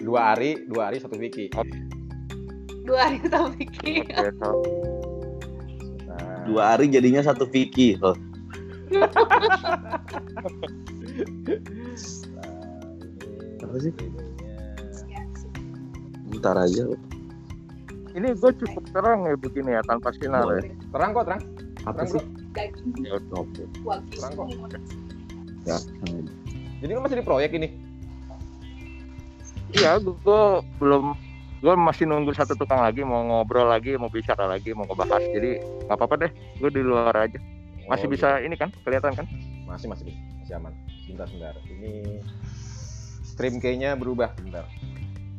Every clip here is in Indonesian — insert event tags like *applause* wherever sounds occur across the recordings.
dua hari dua hari satu Vicky Dua hari satu Vicky. Nah, Dua hari jadinya satu Vicky. Oh, *laughs* Apa sih? bentar aja. ini gue cukup terang ya begini ya tanpa sinar ya. terang kok terang Apa terang sih? bro Ya, oke. terang kok Ya. jadi lu masih di proyek ini Iya, gue belum gue masih nunggu satu tukang lagi mau ngobrol lagi mau bicara lagi mau ngebahas. Jadi nggak apa-apa deh gue di luar aja. Masih Oh, bisa ini kan kelihatan kan? Masih masih masih aman. Sebentar sebentar. Ini stream kayaknya berubah sebentar.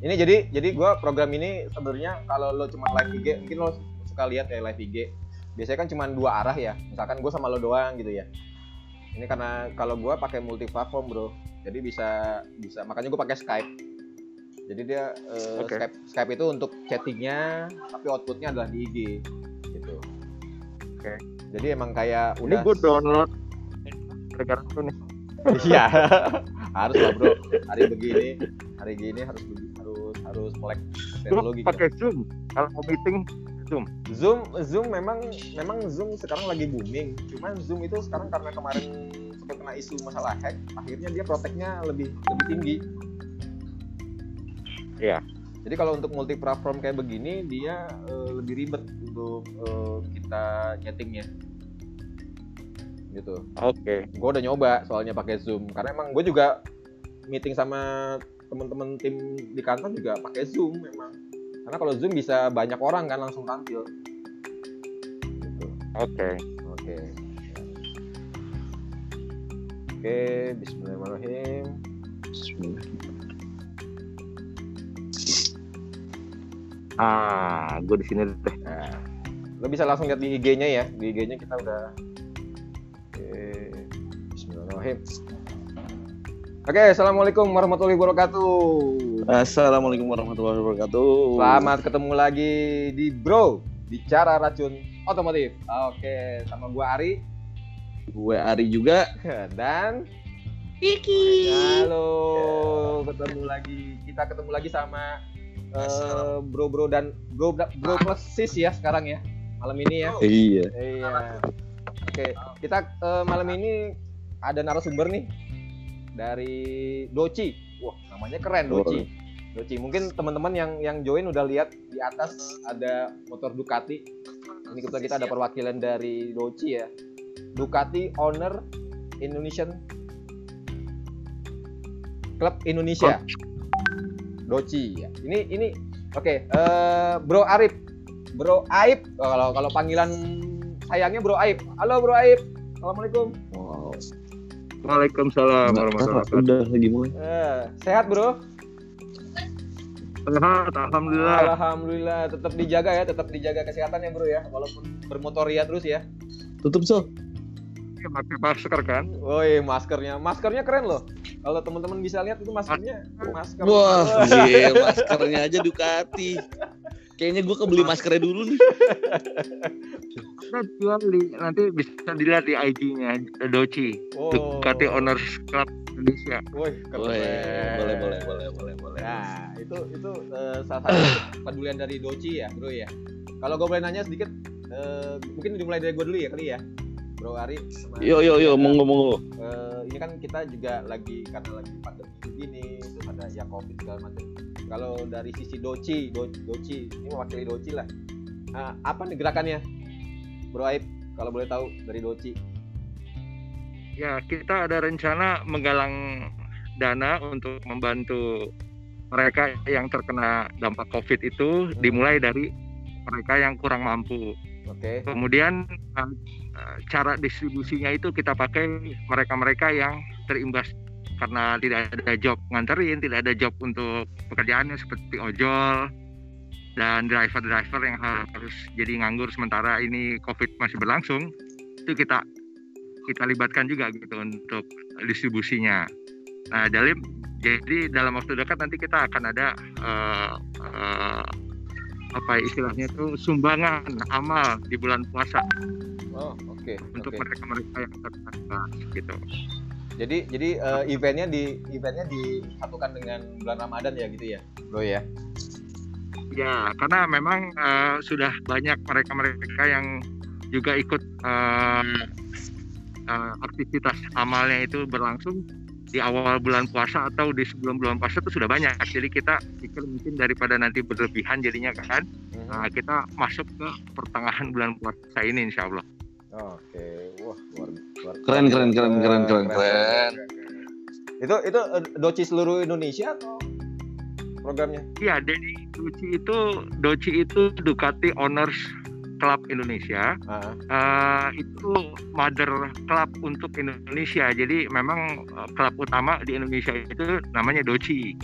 Ini jadi jadi gua program ini sebenarnya kalau lo cuma live IG mungkin lo suka lihat ya live IG biasanya kan cuma dua arah ya. Misalkan gue sama lo doang gitu ya. Ini karena kalau gua pakai multi platform bro. Jadi bisa bisa. Makanya gue pakai Skype jadi dia eh, Oke. Skype Skype itu untuk chattingnya tapi outputnya adalah di IG gitu Oke. jadi emang kayak ini udah gue download gara-gara itu nih Iya, *laughs* harus lah bro. Hari begini, hari gini harus begi- harus harus melek teknologi. pakai zoom kalau mau meeting Zoom, Zoom memang memang Zoom sekarang lagi booming. Cuman Zoom itu sekarang karena kemarin sempat kena isu masalah hack, akhirnya dia proteknya lebih lebih tinggi. Iya. Jadi kalau untuk multi platform kayak begini, dia eh, lebih ribet untuk eh, kita nyetingnya. Gitu. oke gue udah nyoba soalnya pakai zoom karena emang gue juga meeting sama temen-temen tim di kantor juga pakai zoom memang karena kalau zoom bisa banyak orang kan langsung tampil gitu. oke oke oke Bismillahirrahmanirrahim ah gue di sini deh nah, lo bisa langsung lihat di IG-nya ya di IG-nya kita udah oke Bismillahirrahmanirrahim Oke, assalamualaikum warahmatullahi wabarakatuh. Assalamualaikum warahmatullahi wabarakatuh. Selamat ketemu lagi di Bro Bicara Racun Otomotif. Oke, sama gua Ari Gue Ari juga. *laughs* dan Vicky. halo, ketemu lagi. Kita ketemu lagi sama eh, bro-bro dan bro bro plus sis ya sekarang ya. Malam ini ya. Iya. Iya. Oke, kita eh, malam ini ada narasumber nih dari Doci. Wah, namanya keren Doci. Doci. Mungkin teman-teman yang yang join udah lihat di atas ada motor Ducati. Ini kita kita ada perwakilan dari Doci ya. Ducati Owner Indonesian Club Indonesia. Doci ya. Ini ini oke, eh, Bro Arif. Bro Aib Oh, kalau kalau panggilan sayangnya Bro Aib. Halo Bro Aib. Assalamualaikum. Wow. Waalaikumsalam warahmatullahi wabarakatuh udah lagi mulai. Eh, sehat Bro? sehat alhamdulillah Alhamdulillah tetap dijaga ya, tetap dijaga kesehatan ya Bro ya, walaupun bermotor ya terus ya. Tutup so. Iya, pakai masker kan Woi, maskernya, maskernya keren loh. Kalau teman-teman bisa lihat itu maskernya, masker. Wah, iya, maskernya aja Ducati. Kayaknya gue kebeli maskernya dulu nih. kita jual di nanti bisa dilihat di IG-nya Doci Oh. Ducati Owners Club Indonesia Woi, keren. Boleh, boleh, boleh, boleh, boleh, boleh. Nah, itu itu eh, salah satu pedulian dari Doci ya, Bro ya. Kalau gue boleh nanya sedikit, eh, mungkin dimulai dari gue dulu ya kali ya, Bro Ari. sama- Yo yo yo, monggo monggo. Eh, ini kan kita juga lagi karena lagi pandemi begini, terus ada ya covid segala macam. Kalau dari sisi Doci, Do- Doci, ini mewakili Doci lah. Eh, apa nih gerakannya, Bro Aib? Kalau boleh tahu dari Doci. ya kita ada rencana menggalang dana untuk membantu mereka yang terkena dampak COVID itu dimulai dari mereka yang kurang mampu. Oke. Kemudian uh, uh, cara distribusinya itu kita pakai mereka-mereka yang terimbas karena tidak ada job nganterin, tidak ada job untuk pekerjaannya seperti ojol dan driver-driver yang harus jadi nganggur sementara ini COVID masih berlangsung itu kita kita libatkan juga gitu untuk distribusinya. Nah, jadi jadi dalam waktu dekat nanti kita akan ada uh, apa istilahnya itu sumbangan amal di bulan puasa Oh, oke. untuk oke. mereka-mereka yang terkena gitu. Jadi jadi eh, eventnya di eventnya disatukan dengan bulan Ramadan ya gitu ya, bro ya. Ya, karena memang eh, sudah banyak mereka-mereka yang juga ikut eh, eh, aktivitas amalnya itu berlangsung di awal bulan puasa atau di sebelum bulan puasa itu sudah banyak. Jadi kita pikir mungkin daripada nanti berlebihan jadinya kan, Mhm. nah, kita masuk ke pertengahan bulan puasa ini insya Allah. Oke, wah luar, luar Keren, keren, keren, keren, keren, keren. Itu itu eh, doci seluruh Indonesia atau programnya? Iya, jadi Doci itu Doci itu Ducati Owners Club Indonesia. Ah, Eh, itu mother club untuk Indonesia. Jadi memang eh, klub utama di Indonesia itu namanya Doci.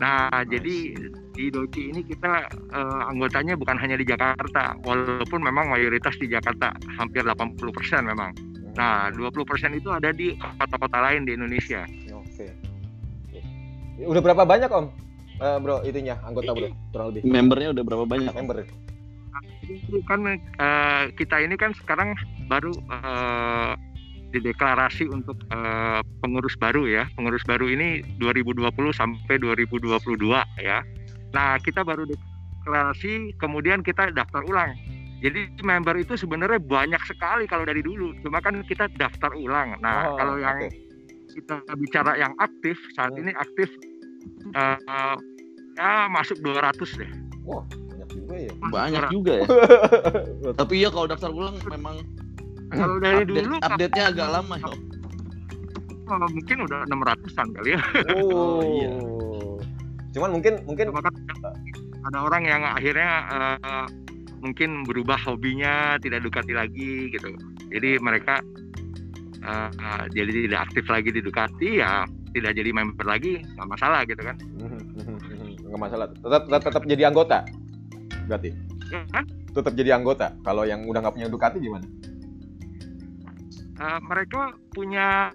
Nah, jadi di Doci ini kita eh, anggotanya bukan hanya di Jakarta, walaupun memang mayoritas di Jakarta, hampir 80% memang. Nah, 20% itu ada di kota-kota lain di Indonesia. oke. Udah berapa banyak om, Eh, bro itunya anggota bro kurang lebih Membernya udah berapa banyak? member? Kan eh, kita ini kan sekarang baru eh, dideklarasi untuk eh, pengurus baru ya. Pengurus baru ini 2020 sampai 2022 ya. Nah, kita baru deklarasi kemudian kita daftar ulang. Jadi member itu sebenarnya banyak sekali kalau dari dulu. Cuma kan kita daftar ulang. Nah, Oh, kalau yang kita bicara yang aktif saat Hmm. ini aktif eh, ya masuk 200 deh. Juga ya. Banyak 200. juga *laughs* ya. Tapi ya kalau daftar ulang memang Kalau dari update, dulu update-nya agak lama ya. Oh, mungkin udah 600-an kali ya. Oh, iya. Cuman mungkin mungkin Cuma kan ada orang yang akhirnya eh, mungkin berubah hobinya tidak Ducati lagi gitu. Jadi mereka eh, eh, jadi tidak aktif lagi di Ducati ya tidak jadi member lagi nggak masalah gitu kan. *laughs* nggak masalah. Tetap tetap, tetap jadi anggota. Berarti Ya, kan? tetap jadi anggota. Kalau yang udah nggak punya Ducati gimana? Eh, mereka punya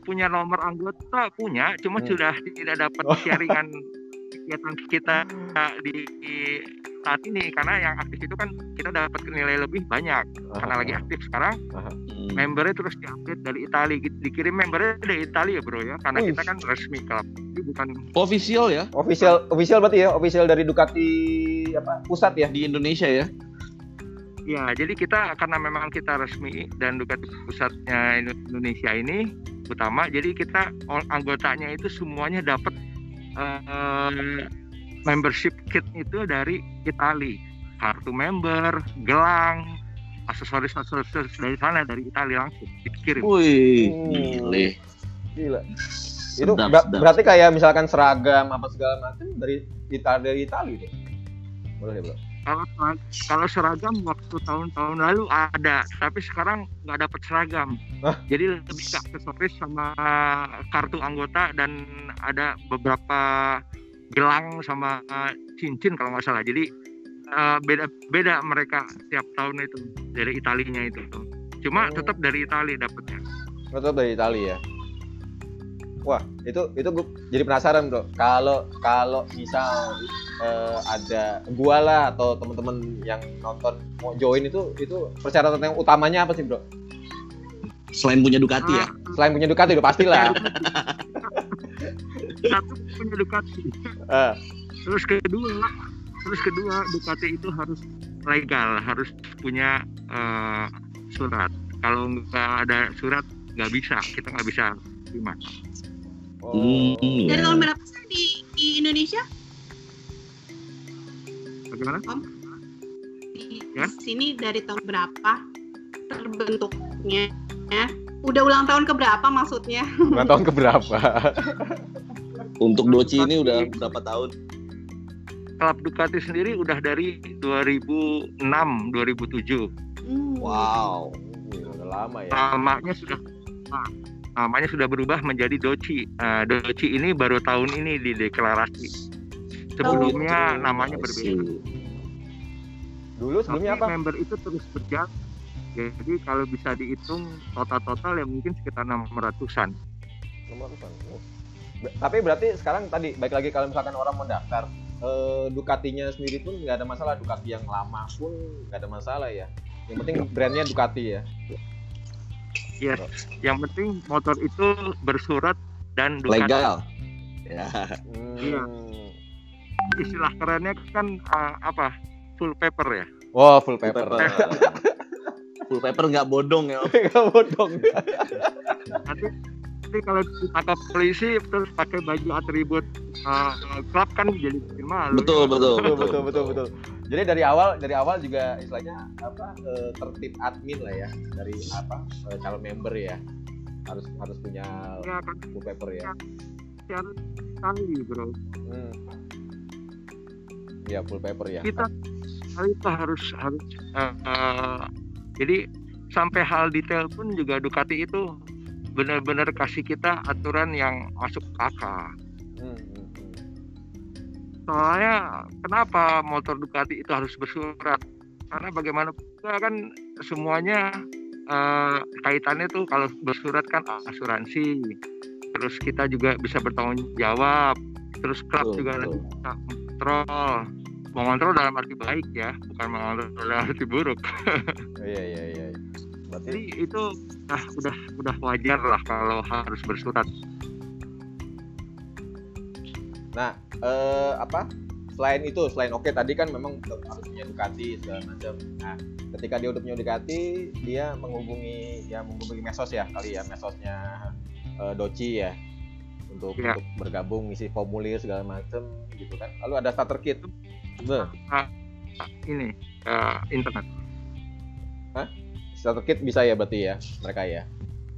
punya nomor anggota punya, cuma Hmm. sudah tidak dapat Oh. sharingan *laughs* kegiatan kita di, di saat ini karena yang aktif itu kan kita dapat nilai lebih banyak karena lagi aktif sekarang Hmm. membernya terus diupdate dari Italia Di- dikirim membernya dari Italia bro ya karena Wih. kita kan resmi klub bukan Official ya Official official berarti ya, official dari Ducati apa pusat ya? di Indonesia ya. ya jadi kita karena memang kita resmi dan Ducati pusatnya Indonesia ini utama jadi kita all- anggotanya itu semuanya dapat eh, membership kit itu dari Italia kartu member gelang aksesoris aksesoris dari sana dari Italia langsung dikirim Wih, Hmm. gile. Gila. Itu Sedap, ber- sedap. berarti kayak misalkan seragam apa segala macam dari Italia dari Italia itu. Boleh bro. kalau kalau seragam waktu tahun-tahun lalu ada tapi sekarang nggak dapat seragam Hah? jadi lebih ke aksesoris sama kartu anggota dan ada beberapa gelang sama uh, cincin kalau nggak salah jadi uh, beda beda mereka tiap tahun itu dari Italinya itu cuma Oh. tetap dari Italia dapatnya Tetap dari Italia ya. Wah, itu itu gue jadi penasaran bro. Kalau kalau misal eh, ada gua lah atau teman-teman yang nonton mau join itu itu persyaratan yang utamanya apa sih bro? Selain punya Ducati ya. Ah, Selain punya Ducati udah pasti lah. *laughs* satu punya Ducati Eh, Terus kedua, terus kedua Ducati itu harus legal, harus punya eh, surat. Kalau nggak ada surat nggak bisa, kita nggak bisa terima. Oh, Hmm, Dari ya. tahun berapa sih di, di Indonesia? Bagaimana? Di Ya. sini dari tahun berapa terbentuknya? Ya. Udah ulang tahun ke berapa maksudnya? ulang tahun keberapa? *laughs* Untuk Doci ini udah berapa tahun? Klub Ducati sendiri udah dari 2006, 2007. Hmm. Wow. Udah lama ya. Namanya sudah nah, namanya sudah berubah menjadi Doci. Nah, Doci ini baru tahun ini dideklarasi. Sebelumnya Oh, namanya I berbeda. Dulu sebelumnya Tapi apa? member itu terus berjalan. Jadi kalau bisa dihitung total-total ya mungkin sekitar 600-an. Nomor apa? Oh. Ber- Tapi berarti sekarang tadi baik lagi kalau misalkan orang mau daftar eh, Ducatinya sendiri pun nggak ada masalah Ducati yang lama pun nggak ada masalah ya. Yang penting brandnya Ducati ya. Yes. Yang penting motor itu bersurat dan Ducati. Legal. Ya. Hmm. Iya. Istilah kerennya kan uh, apa? Full paper ya. Wow, full Full paper. paper. Full paper nggak bodong ya. *laughs* Gak bodong. Nanti, nanti kalau ditangkap polisi terus pakai baju atribut uh, klub kan jadi bikin malu. Betul, betul, betul betul betul betul. Jadi dari awal dari awal juga istilahnya apa eh, tertib admin lah ya dari apa eh, calon member ya harus harus punya Ya kan full paper ya. secara sekali bro. Hmm. Ya full paper ya. Kita kita harus harus uh, uh, jadi sampai hal detail pun juga Ducati itu benar-benar kasih kita aturan yang masuk akal. Hmm, hmm, hmm. soalnya kenapa motor Ducati itu harus bersurat karena bagaimana juga kan semuanya eh, kaitannya tuh kalau bersurat kan asuransi terus kita juga bisa bertanggung jawab terus klub juga nanti bisa mengontrol mengontrol dalam arti baik ya bukan mengontrol dalam arti buruk Oh, *laughs* iya iya iya. Berarti jadi itu ah, udah udah wajar lah kalau harus bersurat Nah, eh, apa? Selain itu, selain oke tadi kan memang harus punya Ducati segala macam. Nah, ketika dia udah punya Ducati, dia menghubungi ya menghubungi Mesos ya kali ya, Mesosnya eh, Doci ya untuk, Iya. untuk bergabung ngisi formulir segala macam gitu kan. Lalu ada starter kit. Ah, ini eh, internet starter kit bisa ya berarti ya mereka ya?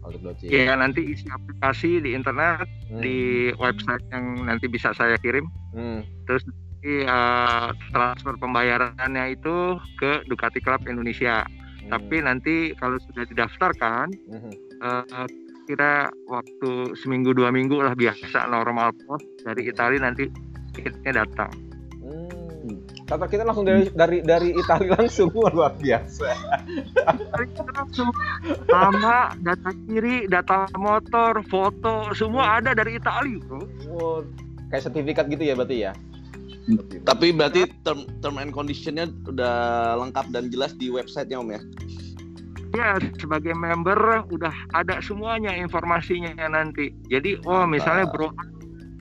Untuk Doci. ya nanti isi aplikasi di internet Hmm, di website yang nanti bisa saya kirim. Hmm, terus nanti eh, transfer pembayarannya itu ke Ducati Club Indonesia. Hmm, tapi nanti kalau sudah didaftarkan hmm. eh, kira waktu seminggu dua minggu lah biasa normal pos dari Italia nanti kitnya datang Starter kitnya langsung dari dari dari Italia langsung luar biasa. langsung nama data kiri data motor foto semua ada dari Italia bro Wow, kayak sertifikat gitu ya berarti ya. Tapi berarti term, term and conditionnya udah lengkap dan jelas di websitenya om ya. Ya, sebagai member udah ada semuanya informasinya nanti. Jadi, oh misalnya Bro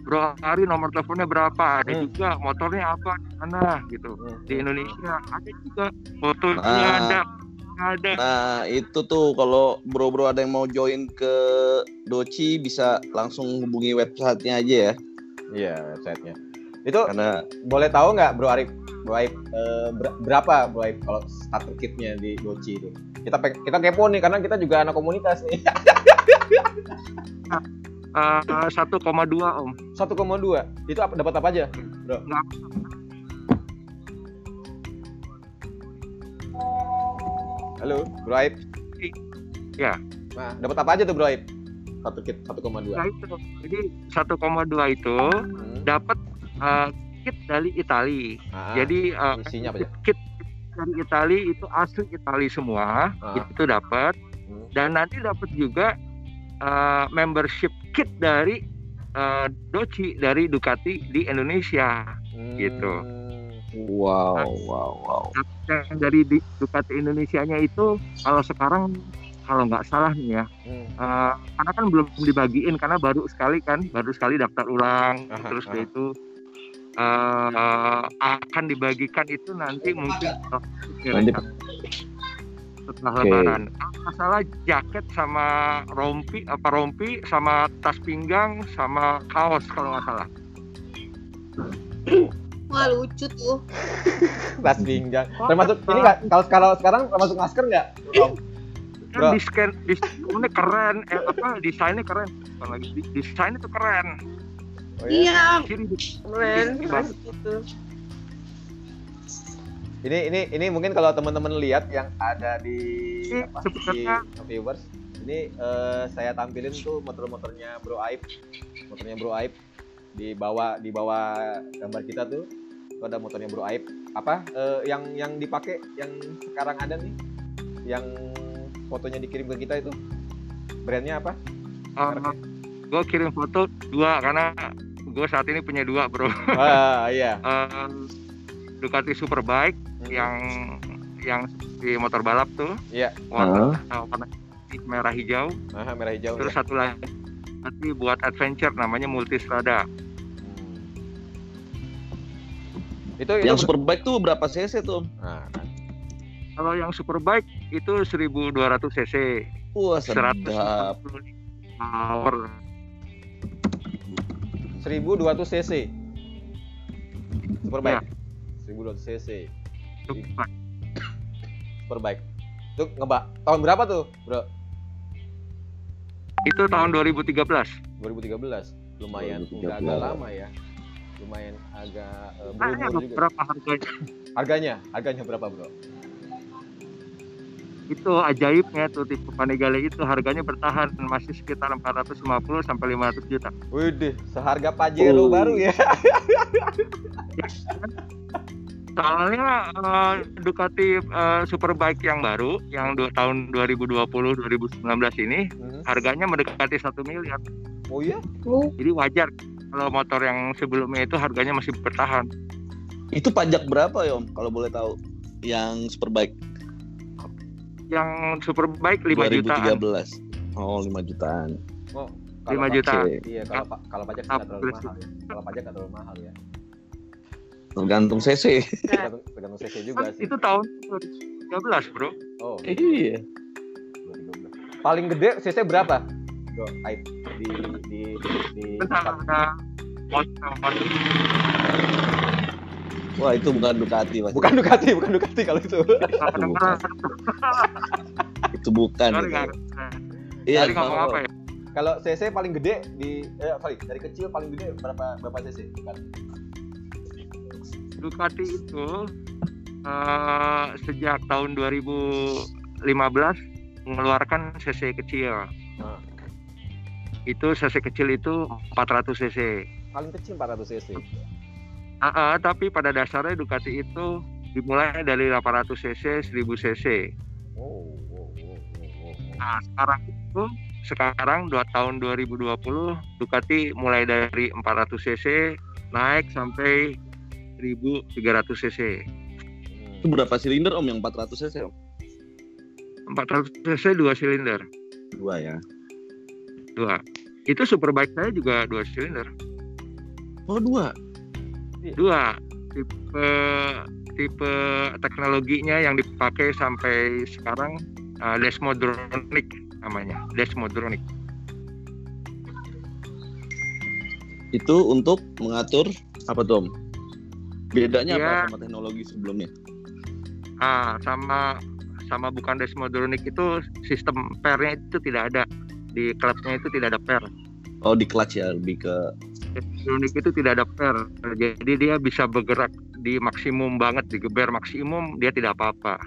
Bro Ari nomor teleponnya berapa, ada Hmm. juga motornya apa di mana gitu. Hmm. Di Indonesia ada juga fotonya Ah. ada ada. Nah itu tuh kalau bro-bro ada yang mau join ke Doci bisa langsung hubungi websitenya aja ya. Iya, websitenya. Itu Karena boleh tahu nggak Bro Arif? Bro Arif eh, ber- berapa Bro Arif kalau starter kitnya di Doci itu? Kita kita kepo nih karena kita juga anak komunitas nih. Eh, 1,2 om. 1,2. Itu apa dapat apa aja? Bro. Nggak- Halo, Bro Arif. Ya. Nah, dapat apa aja tuh Bro Arif? Satu kit 1,2. Nah, itu. Jadi 1,2 itu Hmm. dapat eh, kit dari Italia. Ah, Jadi eh, isinya apa aja? kit dari Italia itu asli Italia semua, Ah. itu dapat. Hmm. dan nanti dapat juga uh, membership kit dari uh, Doci dari Ducati di Indonesia Gitu. Hmm. wow wow wow. yang dari di- Ducati Indonesianya itu kalau sekarang kalau nggak salah nih ya Hmm. uh, karena kan belum dibagiin karena baru sekali kan baru sekali daftar ulang Aha, terus aha. itu uh, akan dibagikan itu nanti mungkin Nanti- setelah Oke. lebaran. Kalau nggak salah jaket sama rompi apa rompi sama tas pinggang sama kaos kalau nggak salah. Wah lucu tuh. *laughs* Tas pinggang. Termasuk ini nggak? Kalau kalau sekarang termasuk masker nggak? Bro? Kan di scan di ini keren eh apa desainnya keren. Bukan lagi di- desainnya tuh keren. Oh, iya? Iya, keren gitu. Ini ini ini mungkin kalau teman-teman lihat yang ada di apa, di viewers, ini eh, saya tampilin tuh motor-motornya Bro Aib, motornya Bro Aib di bawah di bawah gambar kita tuh itu ada motornya Bro Aib. Apa eh, yang yang dipakai yang sekarang ada nih, yang fotonya dikirim ke kita itu brandnya apa? gue kirim foto dua karena gue saat ini punya dua bro. ah iya. *laughs* Eh, Ducati Superbike Hmm. yang yang di motor balap tuh Iya. warna, warna merah hijau. Aha, merah hijau. Terus ya. satu lagi nanti buat adventure namanya Multistrada. Hmm. Itu itu Yang ber- superbike tuh berapa cc tuh? Nah, kan. Kalau yang superbike itu 1200 cc, Wah, sedap. 140 power. 1200 cc. Superbike. Ya. 1200 cc. Superbike. Superbike. Itu ngebak tahun berapa tuh, Bro? Itu tahun 2013. 2013. Lumayan 2013. nggak agak lama ya. Lumayan agak uh, Tanya berumur juga. berapa harganya? Harganya, harganya berapa, Bro? Itu ajaibnya tuh tipe Panigale itu harganya bertahan masih sekitar 450 sampai 500 juta. Widih, seharga Pajero Oh. baru ya. *laughs* *laughs* Soalnya eh, Ducati eh, Superbike yang baru yang dua, tahun 2020 2019 ini Mhm. harganya mendekati satu miliar. Oh iya? Oh, Jadi wajar kalau motor yang sebelumnya itu harganya masih bertahan. Itu pajak berapa ya Om? Kalau boleh tahu? Yang superbike Yang Superbike 5 jutaan. 2013. Oh, 5 jutaan. Oh, 5 pa- juta. Oke. Iya, kalau kalau pajak nggak terlalu mahal ya. Kalau pajak nggak terlalu mahal ya. Tergantung cc. *laughs* Tergantung, tergantung cc juga Kan sih. itu tahun 2013, Bro. Oh, Iya. 2012. Paling gede cc berapa? Bro, Aib di di di Bentar motor Wah, itu bukan Ducati, Mas. Bukan Ducati, bukan Ducati kalau itu. Itu bukan. Itu. nggak. Iya, tahu. apa ya? kalau cc paling gede di eh sorry, dari kecil paling gede berapa berapa cc? Bukan. Ducati itu eh, sejak tahun 2015 mengeluarkan cc kecil. Ah. Itu cc kecil itu 400 cc. Paling kecil 400 cc. Ah, ah, tapi pada dasarnya Ducati itu dimulai dari 800 cc, 1000 cc. Oh, wow, wow. Nah, sekarang itu sekarang dua tahun 2020 Ducati mulai dari 400 cc naik sampai 1300 cc. Itu berapa silinder Om yang 400 cc Om? 400 cc dua silinder, Dua ya. dua. Itu superbike saya juga dua silinder, Oh, dua. dua. Tipe tipe teknologinya yang dipakai sampai sekarang uh, Desmodronic namanya, Desmodronic. Itu untuk mengatur apa tuh Om? Bedanya Iya. apa sama teknologi sebelumnya? Ah, sama sama bukan Desmodronic itu sistem pairnya itu tidak ada di klubnya itu tidak ada pair. Oh, di clutch ya, lebih ke Desmodronic itu tidak ada pair, jadi dia bisa bergerak di maksimum banget di geber maksimum dia tidak apa-apa.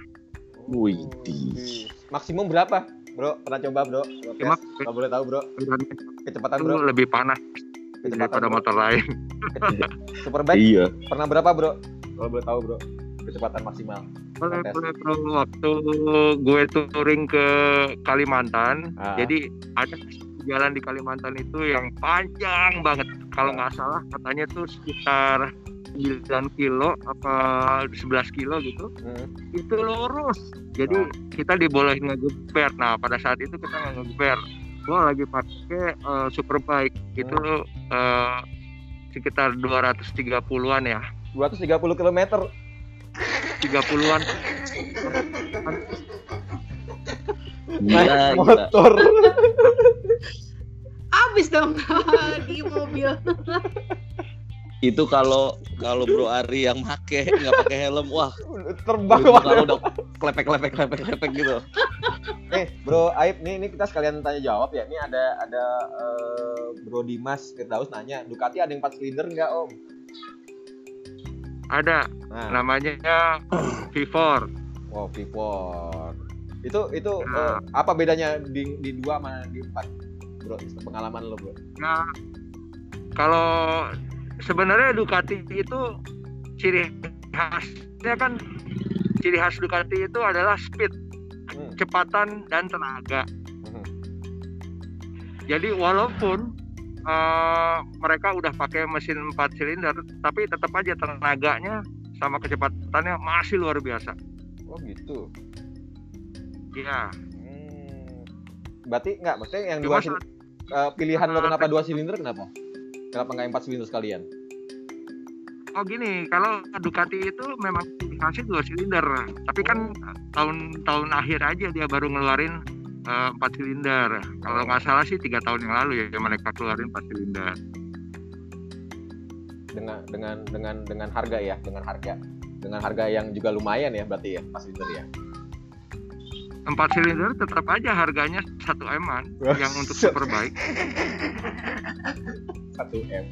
Wih, Oh, di- di- Maksimum berapa? Bro, pernah coba, Bro? Cuma boleh tahu, Bro. Kecepatan, Bro. lebih panas Kecepatan, daripada bro. motor lain. Superbike Iya. pernah berapa, Bro? Kalau boleh tahu, Bro. Kecepatan maksimal. Boleh, boleh. Waktu gue touring ke Kalimantan, Ah. jadi ada jalan di Kalimantan itu yang panjang banget. Kalau nggak salah katanya tuh sekitar 9 kilo apa 11 kilo gitu. Hmm. Itu lurus. Jadi Ah. kita dibolehin ngegeber. Nah, pada saat itu kita nggak ngegeber. Gue lagi pakai eh, superbike itu eh, sekitar 230-an ya. 230 km. 30-an. Gila, naik gila. motor. abis dong *laughs* di mobil. Itu kalau kalau Bro Ari yang make nggak pakai helm, wah, Terbang kalau udah klepek klepek klepek klepek gitu. Eh, Bro Aib, nih ini kita sekalian tanya jawab ya. Ini ada ada eh, Bro Dimas Firdaus nanya, Ducati ada yang 4 silinder enggak, Om? Ada Nah, namanya V4. wow, V4. Itu itu Nah. eh, apa bedanya di di 2 sama di 4? Bro, pengalaman lo, Bro. Nah, kalau sebenarnya Ducati itu ciri khasnya kan ciri khas Ducati itu adalah speed, Hmm. kecepatan dan tenaga. Mhm. Jadi walaupun eh, mereka udah pakai mesin 4 silinder, tapi tetap aja tenaganya sama kecepatannya masih luar biasa. Oh, gitu. Iya, Hmm. berarti nggak maksudnya yang Cuma dua eh, pilihan lo kenapa dua silinder kenapa? Kenapa nggak empat silinder sekalian? Oh gini, kalau Ducati itu memang spesifikasi dua silinder, tapi kan tahun-tahun akhir aja dia baru ngeluarin eh, empat silinder. Kalau nggak salah sih tiga tahun yang lalu ya mereka keluarin empat silinder. Dengan dengan dengan dengan harga ya, dengan harga dengan harga yang juga lumayan ya berarti ya empat silinder ya. Empat silinder tetap aja harganya satu eman yang untuk *laughs* superbike. satu *laughs* m.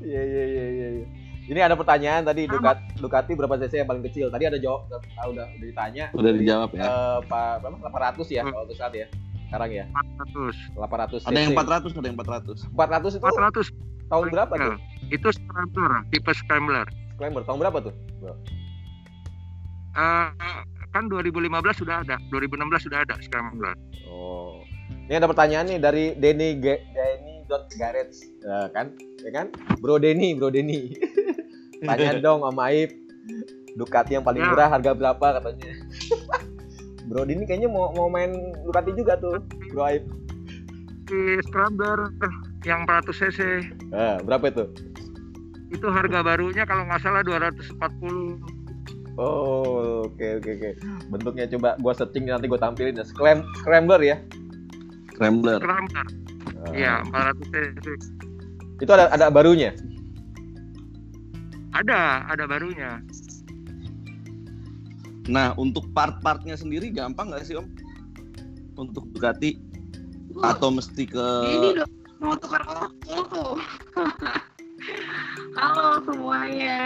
Iya iya iya iya. iya. Ini ada pertanyaan tadi Ducati, Ducati berapa cc yang paling kecil? Tadi ada jawab udah udah, udah ditanya. Udah dijawab ya. Eh, Pak berapa? 800 ya Hmm. kalau untuk saat ya. Sekarang ya 400. 800 Ada yang cc. 400, ada yang 400. 400 itu 400 tahun berapa tuh? itu scrambler, tipe scrambler. Scrambler tahun berapa tuh? Eh, kan 2015 sudah ada, 2016 sudah ada scrambler. Oh. Ini ada pertanyaan nih dari Denny Ge- Denny dot Garage Ya kan? Ya kan? Bro Denny, Bro Denny. *laughs* Tanya dong sama Aib. Ducati yang paling Ya. murah harga berapa katanya. *laughs* Bro Denny kayaknya mau mau main Ducati juga tuh, Bro Aib. Di scrambler yang 400 cc Eh, berapa itu? itu harga barunya kalau nggak salah 240 Oh, oke oke oke. Bentuknya coba gua searching nanti gua tampilin ya. Scram scrambler ya. Scrambler. scrambler. Iya, 400 cc. Itu ada ada barunya. Ada, ada barunya. Nah, untuk part-partnya sendiri gampang nggak sih Om? Untuk Ducati atau mesti ke Ini dong mau tukar tuh. *laughs* Halo semuanya.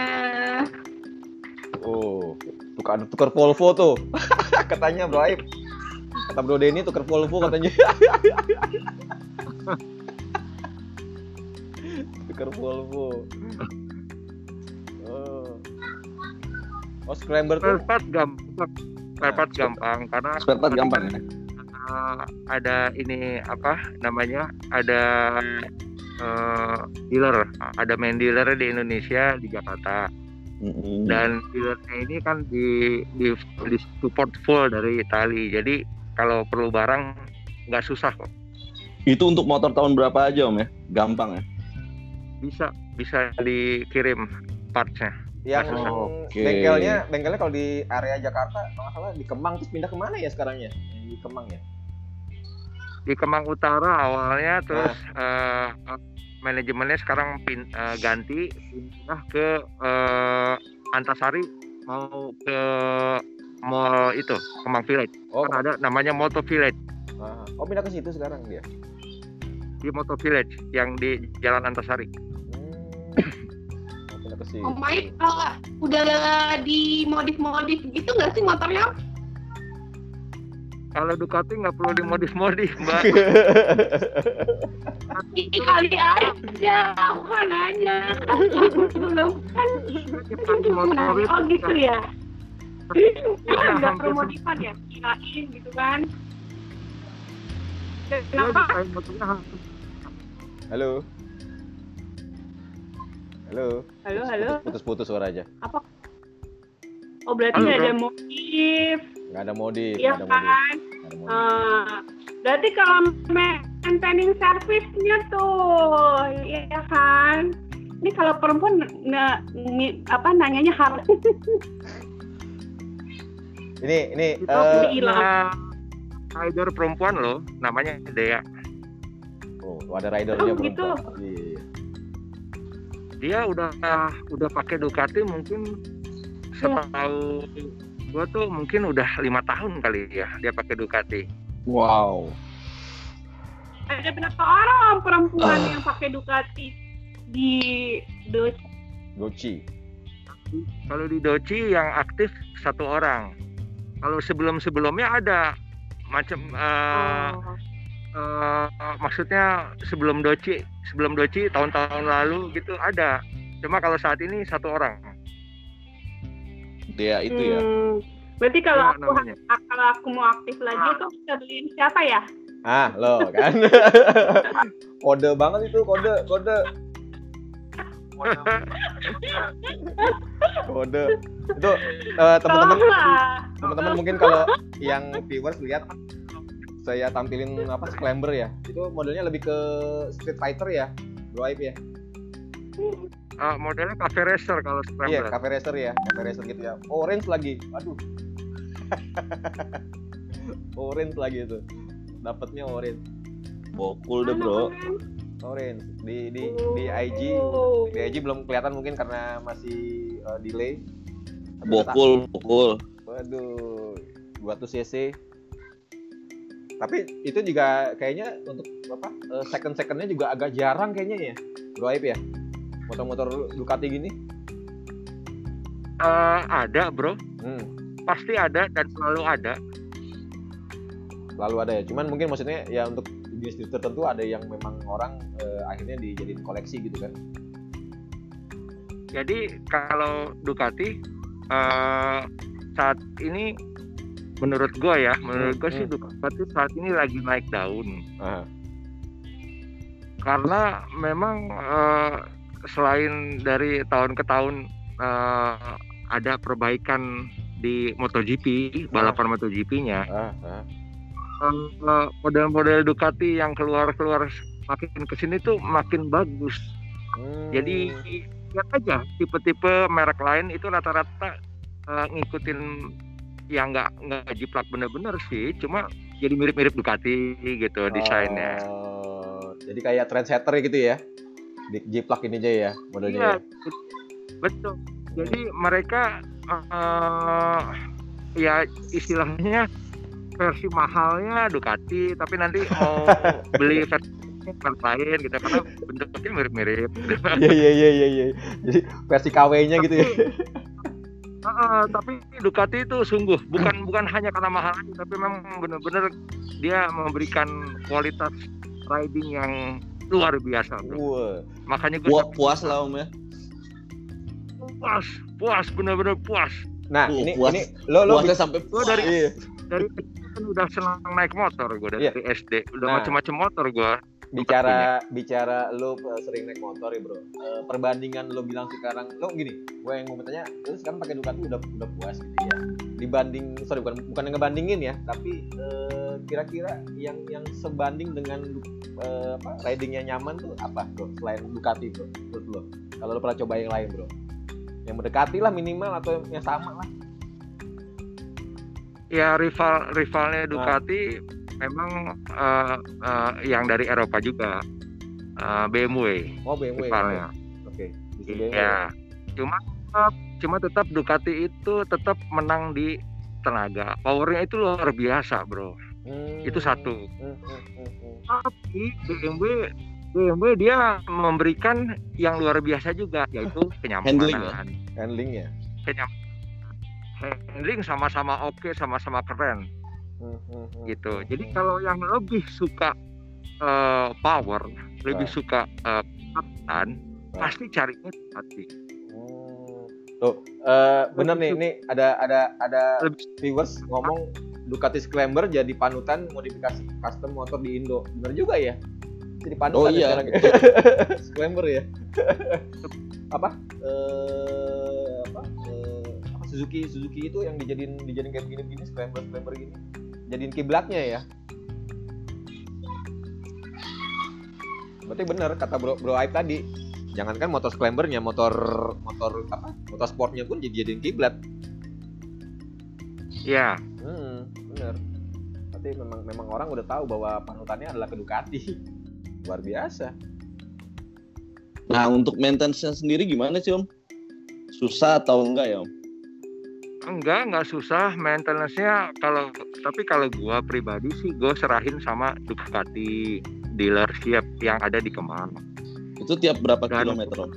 Oh, tukar tukar Volvo tuh. *laughs* Katanya Bro Aib. Kata Bro Denny tukar Volvo katanya. *laughs* tukar Volvo. Oh. Oh, scrambler tuh. Spare part gampang. Spare part gampang karena spare part gampang ya? eh, ada ini apa namanya? Ada eh, dealer, ada main dealer di Indonesia di Jakarta. Mm-mm. dan dealernya ini kan di di, di support full dari Itali jadi kalau perlu barang nggak susah kok Itu untuk motor tahun berapa aja Om ya? Gampang ya? bisa bisa dikirim partsnya Yang Oke. bengkelnya, bengkelnya kalau di area Jakarta, kalau nggak salah di Kemang terus pindah ke mana ya sekarangnya? Yang Di Kemang ya. di Kemang Utara awalnya terus eh, eh, manajemennya sekarang pin, eh, ganti pindah ke eh, Antasari mau ke mall itu Kemang Village Oh, kan ada namanya Moto Village ah. oh pindah ke situ sekarang dia. Di Moto Village yang di Jalan Antasari Hmm. *coughs* Oh. Oh my kalau udah di modif-modif gitu nggak sih motornya? kalau Ducati nggak perlu dimodif-modif *laughs* mbak Ini kali aja, aku kan aja. Belum kan Oh gitu ya. Iya, Nggak perlu modifan ya, kirain gitu kan. Kenapa? Dia motornya hampir Halo. Halo. Halo, halo. Putus-putus suara aja. Oh berarti Halo, nggak ada modif, Nggak ada modif, iya nggak ada modif. kan? modif. Eh, berarti kalau maintaining servisnya tuh, iya kan? Ini kalau perempuan nge- apa nanyanya harus Ini ini itu eh, Udah punya hilang. rider perempuan loh namanya Dea oh, tuh ada ridernya Oh, gitu. Iya. dia udah udah pakai Ducati mungkin setahu gua tuh mungkin udah lima tahun kali ya dia pakai Ducati Wow. ada berapa orang perempuan Ah. yang pakai Ducati di Dodge? Goci. kalau di Doci yang aktif satu orang kalau sebelum sebelumnya ada macam eh, Oh. Eh, maksudnya sebelum Doci sebelum Doci tahun-tahun lalu gitu ada cuma kalau saat ini satu orang Dia itu ya. Hmm, Berarti kalau aku namanya kalau aku mau aktif lagi tuh bisa beliin siapa ya? Ah, lo kan. *laughs* kode banget itu, kode, kode. kode itu eh, teman-teman teman-teman mungkin kalau yang viewers lihat saya tampilin apa sclamber ya itu modelnya lebih ke Street Fighter ya Aib ya Ah, modelnya cafe racer kalau iya scrambler. cafe racer ya cafe racer gitu ya orange lagi aduh *laughs* orange lagi itu dapatnya orange Bokul deh bro. orange di di di IG Oh. di IG belum kelihatan mungkin karena masih uh, delay Bokul, bokul. Waduh, 200 cc. Tapi itu juga kayaknya untuk apa? eh, second secondnya juga agak jarang kayaknya ya, Bro Aib ya. Motor-motor Ducati gini. Eh, ada bro, Hmm, pasti ada dan selalu ada. lalu ada ya. Cuman mungkin maksudnya ya untuk jenis tertentu ada yang memang orang eh, akhirnya dijadiin koleksi gitu kan. Jadi kalau Ducati eh, saat ini menurut gua ya, menurut gua sih. Ducati saat ini lagi naik daun Aha. karena memang eh, selain dari tahun ke tahun eh, ada perbaikan di MotoGP, balapan MotoGP-nya, Ah, ah. eh, model-model Ducati yang keluar-keluar makin ke sini tuh makin bagus. Hmm. Jadi lihat aja tipe-tipe merek lain itu rata-rata eh, ngikutin yang nggak nggak jiplak bener-bener sih, cuma jadi mirip-mirip Ducati gitu desainnya. Oh, jadi kayak trendsetter gitu ya. Di jiplak ini aja ya modelnya. Iya, ya? betul. Jadi mereka eh, ya istilahnya versi mahalnya Ducati, tapi nanti mau *laughs* beli versi merek lain gitu karena bentuknya mirip-mirip. Iya iya iya iya iya. Jadi versi KW-nya gitu ya. Heeh, tapi Ducati itu sungguh bukan *clears throat* bukan hanya karena mahal tapi memang benar-benar dia memberikan kualitas riding yang luar biasa. Bro. Wah. Makanya gue Puas, puas lah om ya. puas, puas benar-benar puas. Nah, Uh, ini puas. ini lo lo Puasnya sampai Gua dari iya. dari kecil kan udah senang naik motor gue dari Iya. SD, udah Nah. macam-macam motor gue. Bicara bicara lo uh, sering naik motor ya, Bro. Uh, perbandingan lo bilang sekarang lo gini, gue yang mau bertanya, lo sekarang pakai Ducati udah udah puas gitu ya. Dibanding sorry bukan bukan yang ngebandingin ya, tapi uh, kira-kira yang yang sebanding dengan uh, apa ridingnya nyaman tuh apa, Bro? Selain Ducati, Bro. Menurut lo. Kalau lo pernah coba yang lain, Bro. Yang mendekati lah minimal atau yang sama lah. Ya rival rivalnya Ducati memang eh, eh, yang dari Eropa juga eh, BMW Oh, BMW. Oke. BMW. Iya. Cuma tetap, cuma tetap Ducati itu tetap menang di tenaga. Powernya itu luar biasa, bro. Hmm. Itu satu. Hmm, hmm, hmm, hmm. Tapi BMW BMW dia memberikan yang luar biasa juga, yaitu Handling *laughs* kenyamanan. Handling ya. Kenyamanan. Handling sama-sama oke, sama-sama keren gitu. Jadi kalau yang lebih suka eh, power, lebih Ah. suka eh, kecepatan, Ah. pasti carinya Ducati. Hmm. Tuh, eh, bener nih, ini ada ada ada Lebih viewers ngomong Ducati Scrambler jadi panutan modifikasi custom motor di Indo. Bener juga ya? Jadi panutan Oh ya iya. sekarang. *laughs* Scrambler ya. apa? Eh, apa? Eh, apa Suzuki Suzuki itu yang dijadiin dijadiin kayak begini-begini Scrambler Scrambler gini. Jadiin kiblatnya ya. Berarti bener kata Bro Bro Aib tadi. Jangankan motor Scramblernya, motor motor apa? Motor sportnya pun jadi jadiin kiblat. ya Hmm, bener. Tapi memang memang orang udah tahu bahwa panutannya adalah ke Ducati. *laughs* Luar biasa. Nah untuk maintenance-nya sendiri gimana sih om? Susah atau enggak ya om? Enggak, enggak susah maintenance-nya kalau tapi kalau gua pribadi sih gua serahin sama Ducati dealership yang ada di Kemang. Itu tiap berapa Dan- kilometer om?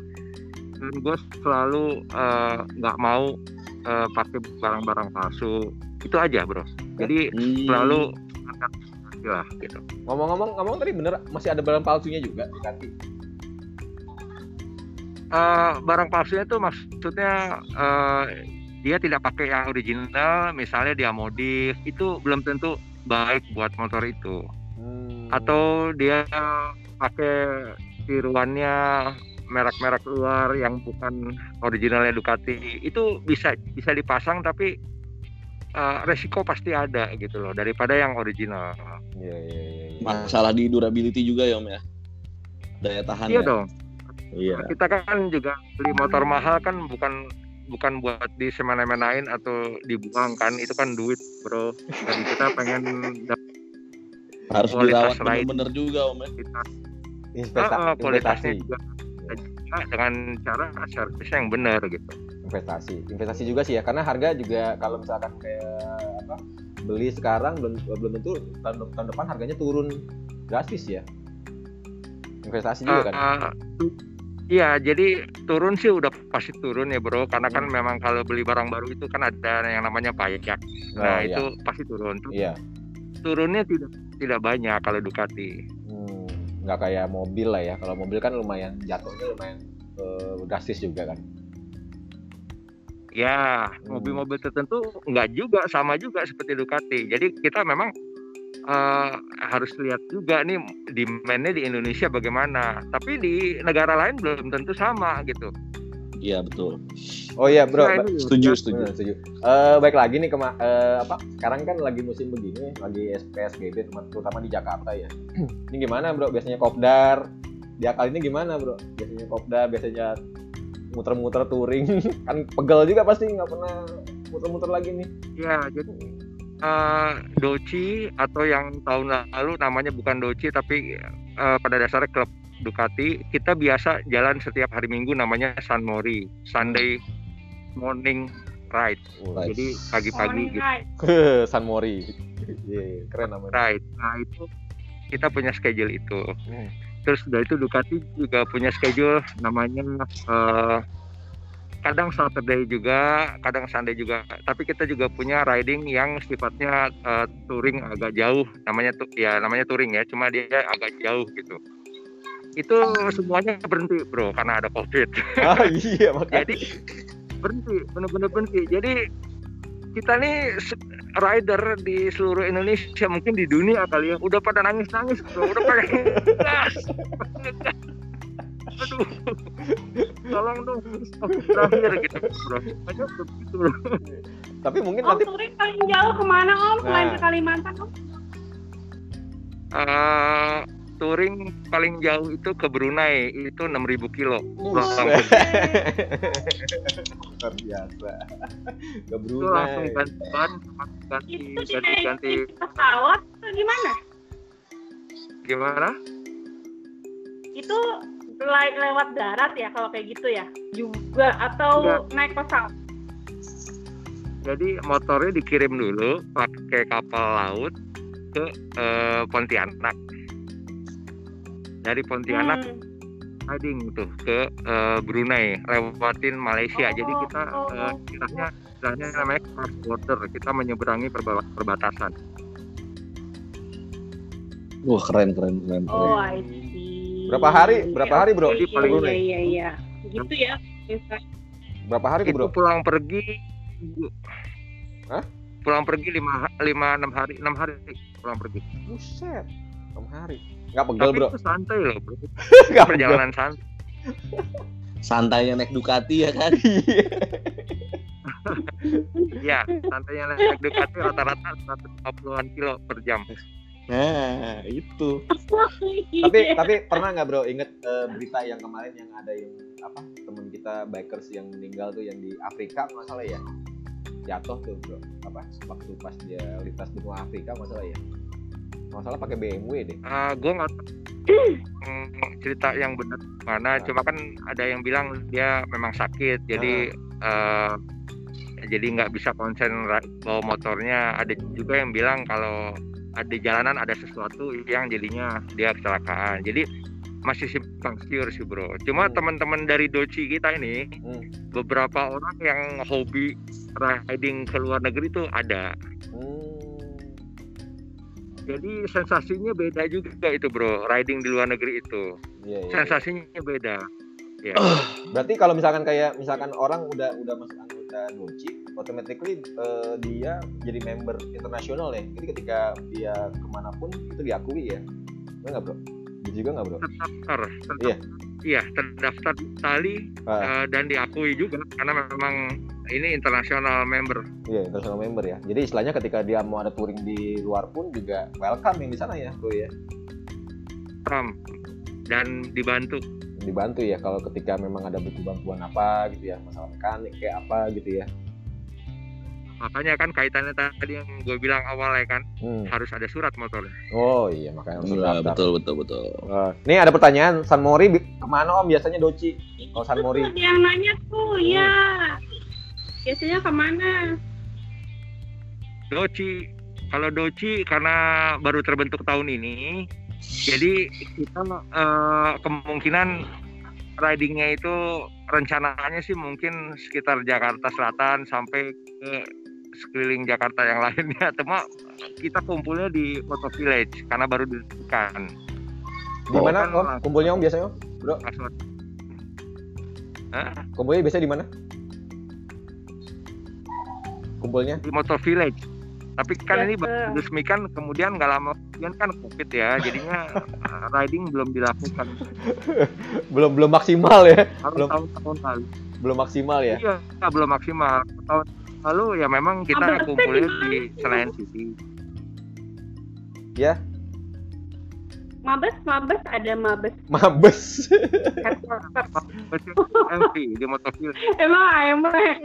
Dan gue selalu eh, nggak mau eh, pakai barang-barang palsu. Itu aja, Bro. Jadi Hmm, selalu lah gitu. Ngomong-ngomong, ngomong tadi bener masih ada barang palsunya juga Ducati. Eh, barang palsunya tuh maksudnya eh, dia tidak pakai yang original, misalnya dia modif, itu belum tentu baik buat motor itu. Hmm. Atau dia pakai tiruannya merek-merek luar yang bukan originalnya Ducati itu bisa bisa dipasang tapi uh, resiko pasti ada gitu loh daripada yang original. Iya iya iya. iya. Masalah di durability juga ya Om ya. Daya tahan Iya ya. dong. Iya. Kita kan juga beli motor mahal kan bukan bukan buat disemena-menain atau dibuang kan itu kan duit bro. Dan kita pengen Harus Kualitas dirawat bener-bener juga Om ya. kita Investa Ah, ah, kualitasnya investasi. juga. Juga dengan cara servis yang benar gitu. Investasi. Investasi juga sih ya karena harga juga kalau misalkan kayak apa beli sekarang belum belum tentu tahun, tahun depan harganya turun drastis ya. Investasi juga kan. Ah, Iya, jadi turun sih udah pasti turun ya bro, karena kan Hmm. memang kalau beli barang baru itu kan ada yang namanya pajak. Oh, Nah iya. itu pasti turun. iya Turunnya tidak tidak banyak kalau Ducati. Hmm, nggak kayak mobil lah ya kalau mobil kan lumayan jatuhnya lumayan eh, drastis juga kan Ya, Hmm. mobil-mobil tertentu nggak juga, sama juga seperti Ducati. Jadi kita memang eh, harus lihat juga nih demand-nya di Indonesia bagaimana. Tapi di negara lain belum tentu sama gitu. Iya betul. oh iya bro Nah, ini Setuju, setuju. Setuju. Eh, baik lagi nih kema eh, apa sekarang kan lagi musim begini lagi PSBB terutama- terutama di Jakarta ya *clears throat* ini gimana bro biasanya kopdar dia kali ini gimana bro biasanya kopdar biasanya muter-muter touring *laughs* kan pegel juga pasti nggak pernah muter-muter lagi nih Ya, jadi eh, Doci atau yang tahun lalu namanya bukan Doci tapi eh, pada dasarnya klub Ducati, kita biasa jalan setiap hari Minggu namanya San Mori, Sunday morning ride. Right. Jadi pagi-pagi gitu. *laughs* San Mori Iya, keren namanya ride. Nah, itu kita punya schedule itu. Hmm. Terus dari itu Ducati juga punya schedule namanya eh, kadang Saturday juga, kadang Sunday juga. Tapi kita juga punya riding yang sifatnya eh, touring agak jauh, namanya tuh ya namanya touring ya, cuma dia agak jauh gitu. Itu semuanya berhenti bro karena ada covid. *laughs* ah iya makanya Jadi berhenti, benar-benar berhenti. Jadi kita nih rider di seluruh Indonesia mungkin di dunia kali ya udah pada nangis-nangis bro, udah pada *laughs* gas. Aduh, tolong dong terakhir gitu bro. Banyak begitu bro. tapi mungkin Om nanti touring paling jauh ke mana Om? Selain Nah. ke Kalimantan Om? Eh, touring paling jauh itu ke Brunei itu 6000 kilo. Langsung, luar biasa ke itu langsung Brunei ganti ban, ganti Itu ganti ganti pesawat atau gimana? gimana? Itu le- lewat darat ya kalau kayak gitu ya? Juga atau naik pesawat? Jadi motornya dikirim dulu pakai kapal laut ke eh, Pontianak. Dari Pontianak Hmm. riding tuh ke eh, Brunei, lewatin Malaysia. Jadi kita Oh. eh, istilahnya istilahnya namanya cross border. Kita menyeberangi perba- perbatasan. Wah keren keren keren. keren. Oh, I see. Berapa hari? Berapa hari, Bro? Di paling iya, Brunei. iya, iya. Gitu ya. Berapa hari Itu bro pulang pergi Hah? Pulang pergi lima lima enam hari enam hari pulang pergi. buset enam hari nggak pegel Tapi bro itu santai loh, bro. *laughs* nggak Perjalanan santai. Santainya naik Ducati ya kan. *laughs* Iya, santainya naik Ducati rata-rata 150-an kilo per jam. Nah itu. *laughs* tapi tapi pernah nggak bro inget eh, berita yang kemarin yang ada yang apa temen kita bikers yang meninggal tuh yang di Afrika masalah ya? Jatuh tuh bro. Apa waktu pas dia lintas benua Afrika masalah ya? Masalah pakai BMW deh. Ah, gue nggak tahu. Mm, cerita yang benar mana. Cuma kan ada yang bilang dia memang sakit, jadi eh, jadi nggak bisa konsen bawa motornya. Ada juga yang bilang kalau ada di jalanan ada sesuatu yang jadinya dia kecelakaan. Jadi masih simpang siur sih bro. Cuma Hmm. teman-teman dari Doci kita ini Hmm. beberapa orang yang hobi riding ke luar negeri itu ada. Hmm. Jadi sensasinya beda juga itu bro, riding di luar negeri itu. Iya, iya, iya. Sensasinya beda. Ya. *clears throat* Berarti kalau misalkan kayak misalkan orang udah udah masuk anggota Doci, automatically eh, dia jadi member internasional ya. Jadi ketika dia ke mana pun itu diakui ya. Enggak nggak bro? Gitu juga nggak bro? terdaftar, Iya. iya terdaftar di Itali Ah, eh, dan diakui juga karena memang ini internasional member iya, international member ya. Jadi istilahnya ketika dia mau ada touring di luar pun juga welcome yang di sana ya, bro ya. Trump dan dibantu Dibantu ya kalau ketika memang ada butuh bantuan apa gitu ya, masalah mekanik kayak apa gitu ya. Makanya kan kaitannya tadi yang gue bilang awalnya kan Hmm. harus ada surat motornya Oh iya, makanya harus Iya, terdaftar. betul betul betul. Eh, nih ada pertanyaan, San Mori ke mana om biasanya Doci? Kalau San Mori, Tuh, yang nanya tuh, ya. Biasanya ke mana? Doci kalau Doci karena baru terbentuk tahun ini jadi kita eh, kemungkinan ridingnya itu rencananya sih mungkin sekitar Jakarta Selatan sampai ke sekeliling Jakarta yang lainnya cuma kita kumpulnya di Moto Village karena baru didirikan di mana kan om? langsung- Kumpulnya om biasanya om? Langsung- Kumpulnya biasanya di mana? Kumpulnya? di Moto Village tapi kan ini Biasa. baru diresmikan kemudian nggak lama kemudian kan covid ya jadinya eh, *laughs* riding belum dilakukan *laughs* Belum belum maksimal ya? Belum. tahun-tahun lalu Belum maksimal ya? Iya, belum maksimal. Tahun lalu ya memang kita Abang kumpulnya di Senayan City. Mabes, mabes, ada mabes. Mabes. MV di Motoville. Emang AMR.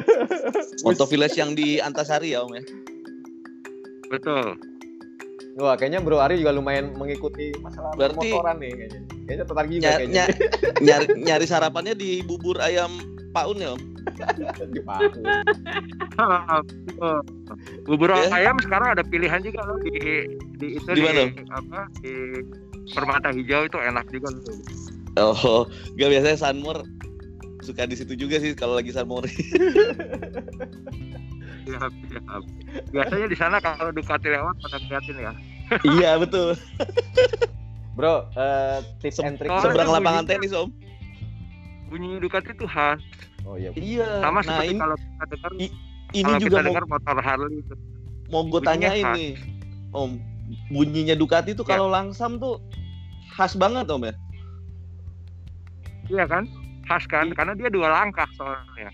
*laughs* Moto Village yang di Antasari ya Om ya. Betul. Wah, kayaknya Bro Ari juga lumayan mengikuti masalah Berarti- motoran nih kayaknya. Kayaknya tertarik juga Ny- kayaknya ny- nyari, nyari sarapannya di bubur ayam Ya di Palu. *laughs* Betul. Bubur Ya. ayam sekarang ada pilihan juga loh di di itu Di mana? apa di Permata Hijau itu enak juga loh. Oh, gak biasanya Sunmore suka di situ juga sih kalau lagi Sunmore. Siap, *laughs* siap. Biasanya di sana kalau Ducati lewat pada ngeliatin ya. iya betul. Bro, eh, tips and trick. Seberang lapangan tenis Om. Bunyi Ducati itu khas. Oh iya. Iya. Sama nah seperti ini, kalau kita dengar ini kalau juga kita mau dengar motor Harley itu. mau gue khas. nih, Om. Bunyinya Ducati tuh Ya. kalau langsam tuh khas banget Om ya. Iya kan? Khas kan? Iya. Karena dia dua langkah soalnya.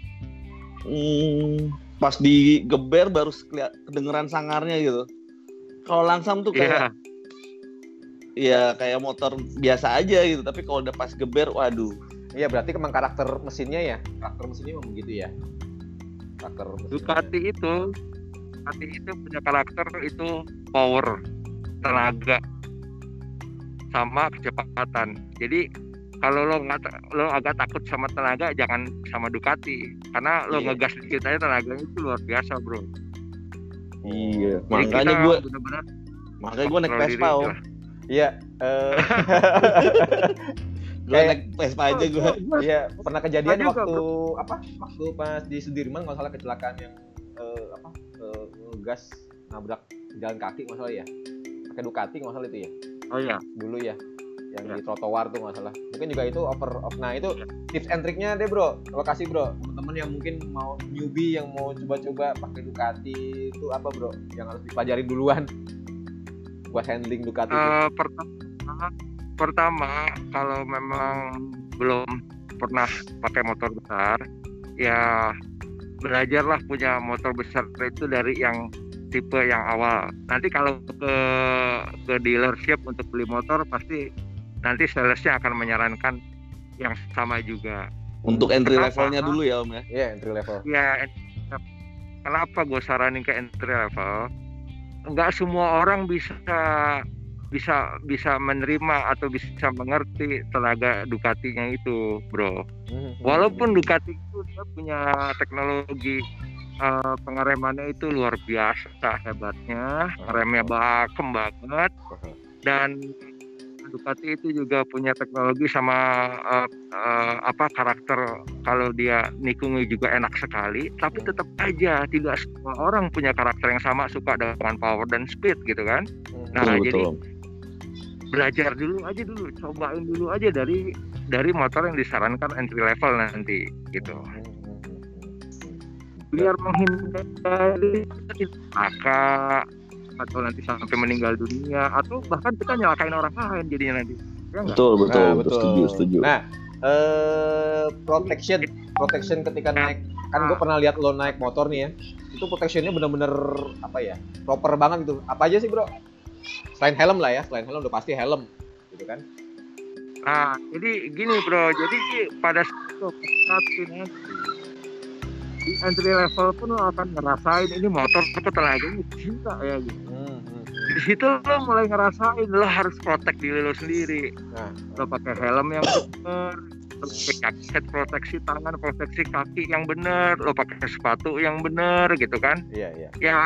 Hmm, pas digeber baru kedengeran sangarnya gitu. Kalau langsam tuh Iya. kayak ya kayak motor biasa aja gitu, tapi kalau udah pas geber, waduh. Iya, berarti emang karakter mesinnya ya. Karakter mesinnya memang begitu ya. Karakter mesinnya. Ducati itu Ducati itu punya karakter itu power, tenaga, sama kecepatan. Jadi kalau lo nggak lo agak takut sama tenaga, jangan sama Ducati, karena lo Iya. ngegas dikit aja tenaganya itu luar biasa bro. Iya, Jadi makanya kita gue bener-bener makanya gue naik Vespa Om. lah. Iya, eh *laughs* *laughs* Gue Kayak- naik Vespa aja gue. iya, pernah kejadian waktu apa? Waktu pas di Sudirman nggak salah kecelakaan yang eh, apa? eh, ngegas nabrak jalan kaki nggak salah ya. Pakai Ducati nggak salah itu ya. Oh iya, Dulu ya. Yang Ya. di trotoar tuh nggak salah. Mungkin juga itu over off. Nah, itu Ya. tips and triknya deh, Bro. Lokasi, Bro. Teman-teman yang mungkin mau newbie yang mau coba-coba pakai Ducati itu apa, Bro? Yang harus dipelajari duluan buat handling Ducati itu. Eh, pertama, pertama kalau memang belum pernah pakai motor besar, ya belajarlah punya motor besar itu dari yang tipe yang awal. Nanti kalau ke ke dealership untuk beli motor pasti nanti salesnya akan menyarankan yang sama juga. Untuk entry Kenapa? levelnya dulu ya Om ya. Iya, entry level. Ya, en- kenapa gue saranin ke entry level? Enggak semua orang bisa bisa bisa menerima atau bisa mengerti tenaga Ducatinya itu, bro. Mhm. Walaupun Ducati itu dia punya teknologi eh, pengeremannya itu luar biasa hebatnya, remnya bakem banget dan Ducati itu juga punya teknologi sama eh, eh, apa karakter kalau dia nikungi juga enak sekali tapi tetap aja tidak semua orang punya karakter yang sama suka dengan power dan speed gitu kan. Nah, betul, jadi- betul. Belajar dulu aja dulu cobain dulu aja dari dari motor yang disarankan entry level nanti gitu biar menghindari maka atau nanti sampai meninggal dunia atau bahkan kita nyalakain orang lain jadinya nanti Ya? Betul, betul, Nah, betul. Setuju, setuju. Nah, eh protection, protection ketika naik, kan gue pernah lihat lo naik motor nih ya, itu protectionnya bener-bener apa ya, proper banget gitu. Apa aja sih bro? Selain helm lah ya, selain helm udah pasti helm, gitu kan? Nah, jadi gini bro, jadi pada saat ini di entry level pun lo akan ngerasain ini motor apa tenaganya cinta ya gitu. Hmm, hmm. Di situ lo mulai ngerasain lo harus protect diri lo sendiri. Nah. Lo pakai helm yang benar, jaket proteksi tangan, proteksi kaki yang benar, lo pakai sepatu yang benar gitu kan. Iya iya. Ya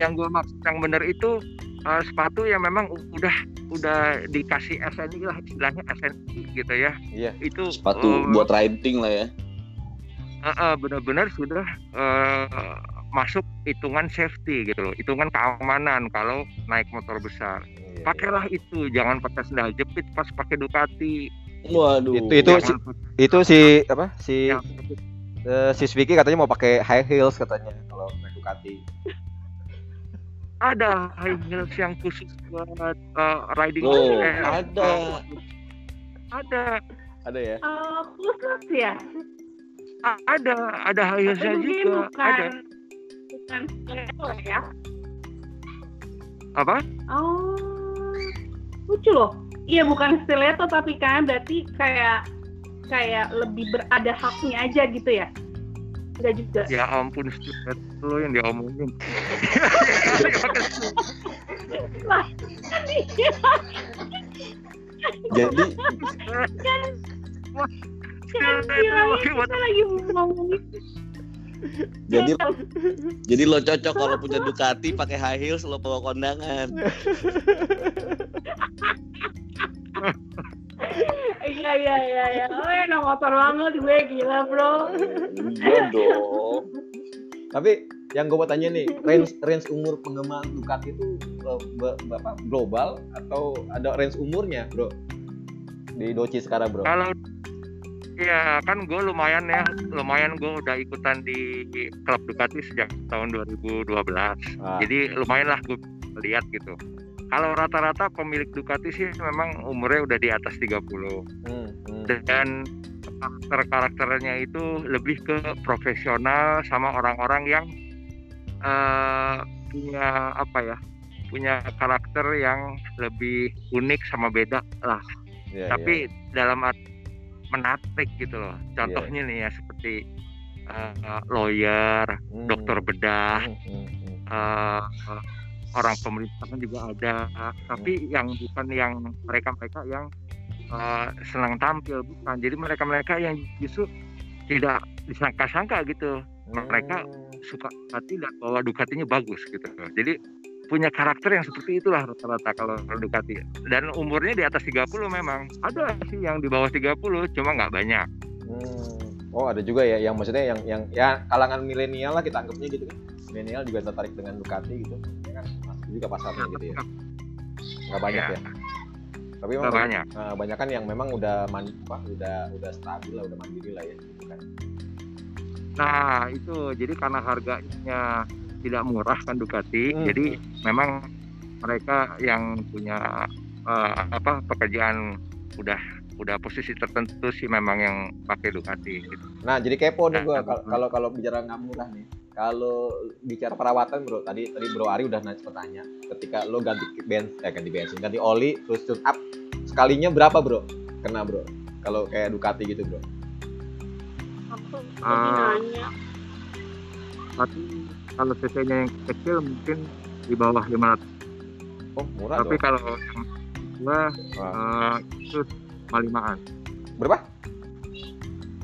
yang gue maksud yang benar itu eh, sepatu yang memang udah udah dikasih SNI lah istilahnya SNI gitu ya. Iya. Itu Sepatu eh, buat riding lah ya. eh, eh, benar-benar sudah eh, masuk hitungan safety gitu loh, hitungan keamanan kalau naik motor besar. Iya, Pakailah itu, jangan pakai sendal jepit pas pakai Ducati. Waduh. Itu- itu si- Itu si apa? Si yang- eh, si Swiki katanya mau pakai high heels katanya kalau naik Ducati. ada high heels yang khusus buat eh, riding. Oh, eh, ada. ada, Ada ya? Eh, khusus ya? A- ada, ada high heelsnya juga. bukan Ada. bukan stiletto ya? Apa? Oh, lucu loh. Iya bukan stiletto tapi kan berarti kayak kayak lebih berada haknya aja gitu ya? Enggak juga. Ya ampun, lo yang diomongin. Lah, kan. Jadi Kan bilangnya kita lagi ngomongin jadi *laughs* jadi lo cocok kalau punya Ducati pakai high heels lo bawa kondangan. *laughs* Iya iya iya iya. Oh enak motor banget gue gila bro. Iya dong. Tapi yang gue mau tanya nih, range range umur penggemar Ducati itu eh, be- be- apa, global atau ada range umurnya, bro? Di Doci sekarang, bro. Kalau ya kan gue lumayan ya, lumayan gue udah ikutan di klub Ducati sejak tahun 2012. Ah, Jadi lumayan lah gue lihat gitu. Kalau rata-rata pemilik Ducati sih memang umurnya udah di atas 30 hmm, hmm. dan karakter-karakternya itu lebih ke profesional sama orang-orang yang eh, punya apa ya punya karakter yang lebih unik sama beda lah Iya, tapi iya. dalam art- menarik gitu loh contohnya nih ya seperti eh, lawyer Hmm, dokter bedah hmm, hmm, hmm. eh, orang pemerintahan juga ada. Tapi yang bukan yang mereka-mereka yang eh, senang tampil bukan. Jadi mereka-mereka yang justru tidak disangka-sangka gitu. Mereka Hmm. suka Ducati dan bawa Ducatinya bagus gitu. Jadi punya karakter yang seperti itulah rata-rata kalau Ducati. Dan umurnya di atas 30 memang. Ada sih yang di bawah 30 cuma nggak banyak. Hmm. Oh ada juga ya yang maksudnya yang yang ya kalangan milenial lah kita anggapnya gitu kan. Milenial juga tertarik dengan Ducati gitu ya kan juga pasarnya gitu ya. *laughs* Nggak banyak Ya, ya. Tapi memang banyak. eh, banyak kan yang memang udah man, apa, udah udah stabil lah udah mandiri lah ya gitu kan. Nah itu. Jadi karena harganya tidak murah kan Ducati, Hmm. jadi memang mereka yang punya eh, apa pekerjaan udah udah posisi tertentu sih memang yang pakai Ducati. Gitu. nah jadi kepo nih gua. Nah, kal- kalau kalau bicara nggak murah nih kalau bicara perawatan bro tadi tadi bro Ari udah nanya bertanya ketika lo ganti bensin eh ganti bensin ganti oli terus tune up sekalinya berapa bro kena bro kalau kayak Ducati gitu bro Ah. nanya. Tapi kalau cc-nya yang kecil mungkin di bawah 500. oh murah Tapi dong kalau yang gua Wah. eh, itu 5an. berapa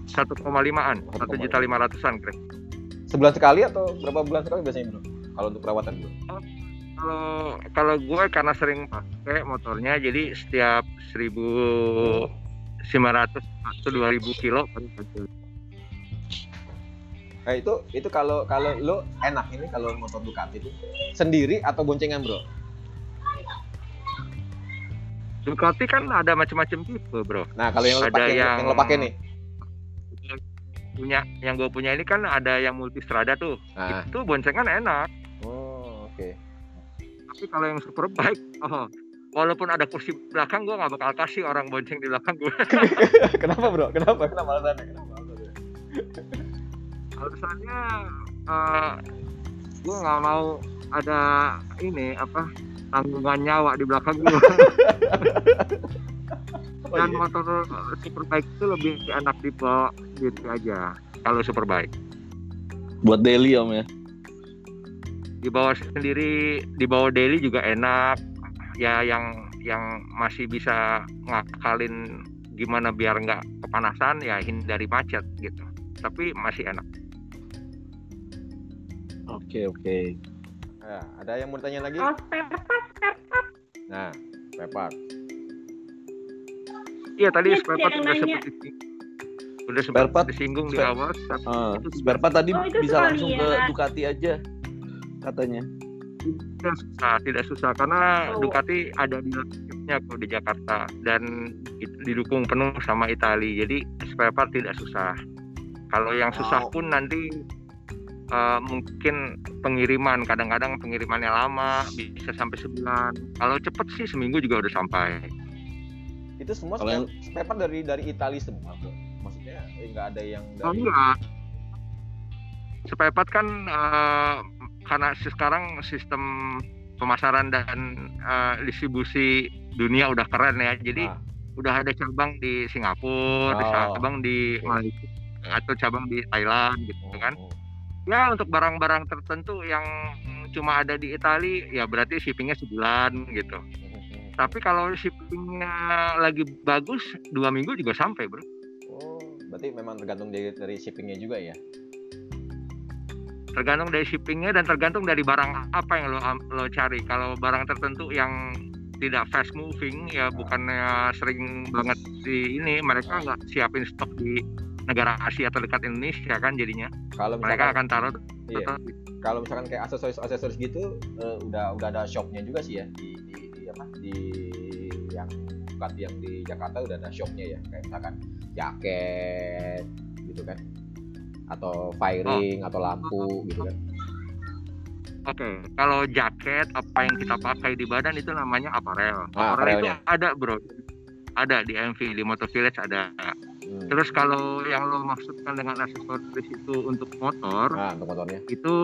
1,5an, 1 juta 500-an kira. Sebulan sekali atau berapa bulan sekali biasanya bro kalau untuk perawatan bro Kalau kalau gue karena sering pakai motornya jadi setiap 1500 atau 2000 kilo. Nah itu itu kalau kalau lo enak ini kalau motor Ducati itu sendiri atau boncengan bro? Ducati kan ada macam-macam tipe bro Nah kalau yang lo Ada pakai yang... yang- lo pakai nih, punya yang gue punya ini kan ada yang multistrada tuh. Nah, itu boncengan enak. Oh oke, tapi kalau yang superbike oh walaupun ada kursi belakang gue nggak bakal kasih orang bonceng di belakang gue *laughs* kenapa bro? Kenapa? Kenapa alasannya? Kenapa alasannya? Alasannya uh, gue nggak mau ada ini apa tanggungan nyawa di belakang gue *laughs* Oh, dan iya. motor superbike itu lebih enak dibawa gitu aja kalau superbike Buat daily om ya. dibawa sendiri dibawa daily juga enak ya yang yang masih bisa ngakalin gimana biar nggak kepanasan ya hindari macet gitu tapi masih enak Oke oke. Nah, ada yang mau tanya lagi Oh, spare part, spare part. nah Pepar iya tadi Iya, spare part yang udah nanya. sempat dising- udah sempat Spare part, disinggung di awal Ah, spare part tadi Oh, bisa langsung ke sekalian. Ducati aja katanya. tidak susah tidak susah karena Oh. Ducati ada di nya kok di Jakarta dan didukung penuh sama Italia jadi spare part tidak susah kalau yang susah Wow. pun nanti uh, mungkin pengiriman kadang-kadang pengirimannya lama bisa sampai sebulan kalau cepet sih seminggu juga udah sampai itu semua Kalau yang- spare part dari dari Italia semua bro nggak ada yang oh dari enggak spare part kan uh, karena sekarang sistem pemasaran dan uh, distribusi dunia udah keren ya jadi Ah, udah ada cabang di Singapura, ada Oh. cabang di Malaysia, atau cabang di Thailand gitu oh, kan. oh. Ya untuk barang-barang tertentu yang cuma ada di Italia, ya berarti shippingnya sebulan gitu. Tapi kalau shippingnya lagi bagus, dua minggu juga sampai bro. Berarti memang tergantung dari, dari shippingnya juga ya? Tergantung dari shippingnya dan tergantung dari barang apa yang lo lo cari. Kalau barang tertentu yang tidak fast moving, ya bukannya sering banget di ini, mereka nggak siapin stok di negara Asia terdekat Indonesia kan jadinya. Kalau mereka akan taruh iya, kalau misalkan kayak aksesoris aksesoris gitu, eh, udah udah ada shopnya juga sih ya di, di, di apa di yang Ducati yang di Jakarta udah ada shopnya ya, kayak misalkan jaket gitu kan, atau firing atau lampu gitu kan. Oke, kalau jaket apa yang kita pakai di badan itu namanya apparel. Ah, apparel itu ada bro, ada di MV di Motor Village ada. Hmm. Terus kalau yang lo maksudkan dengan aksesoris itu untuk motor, Nah, untuk motornya. itu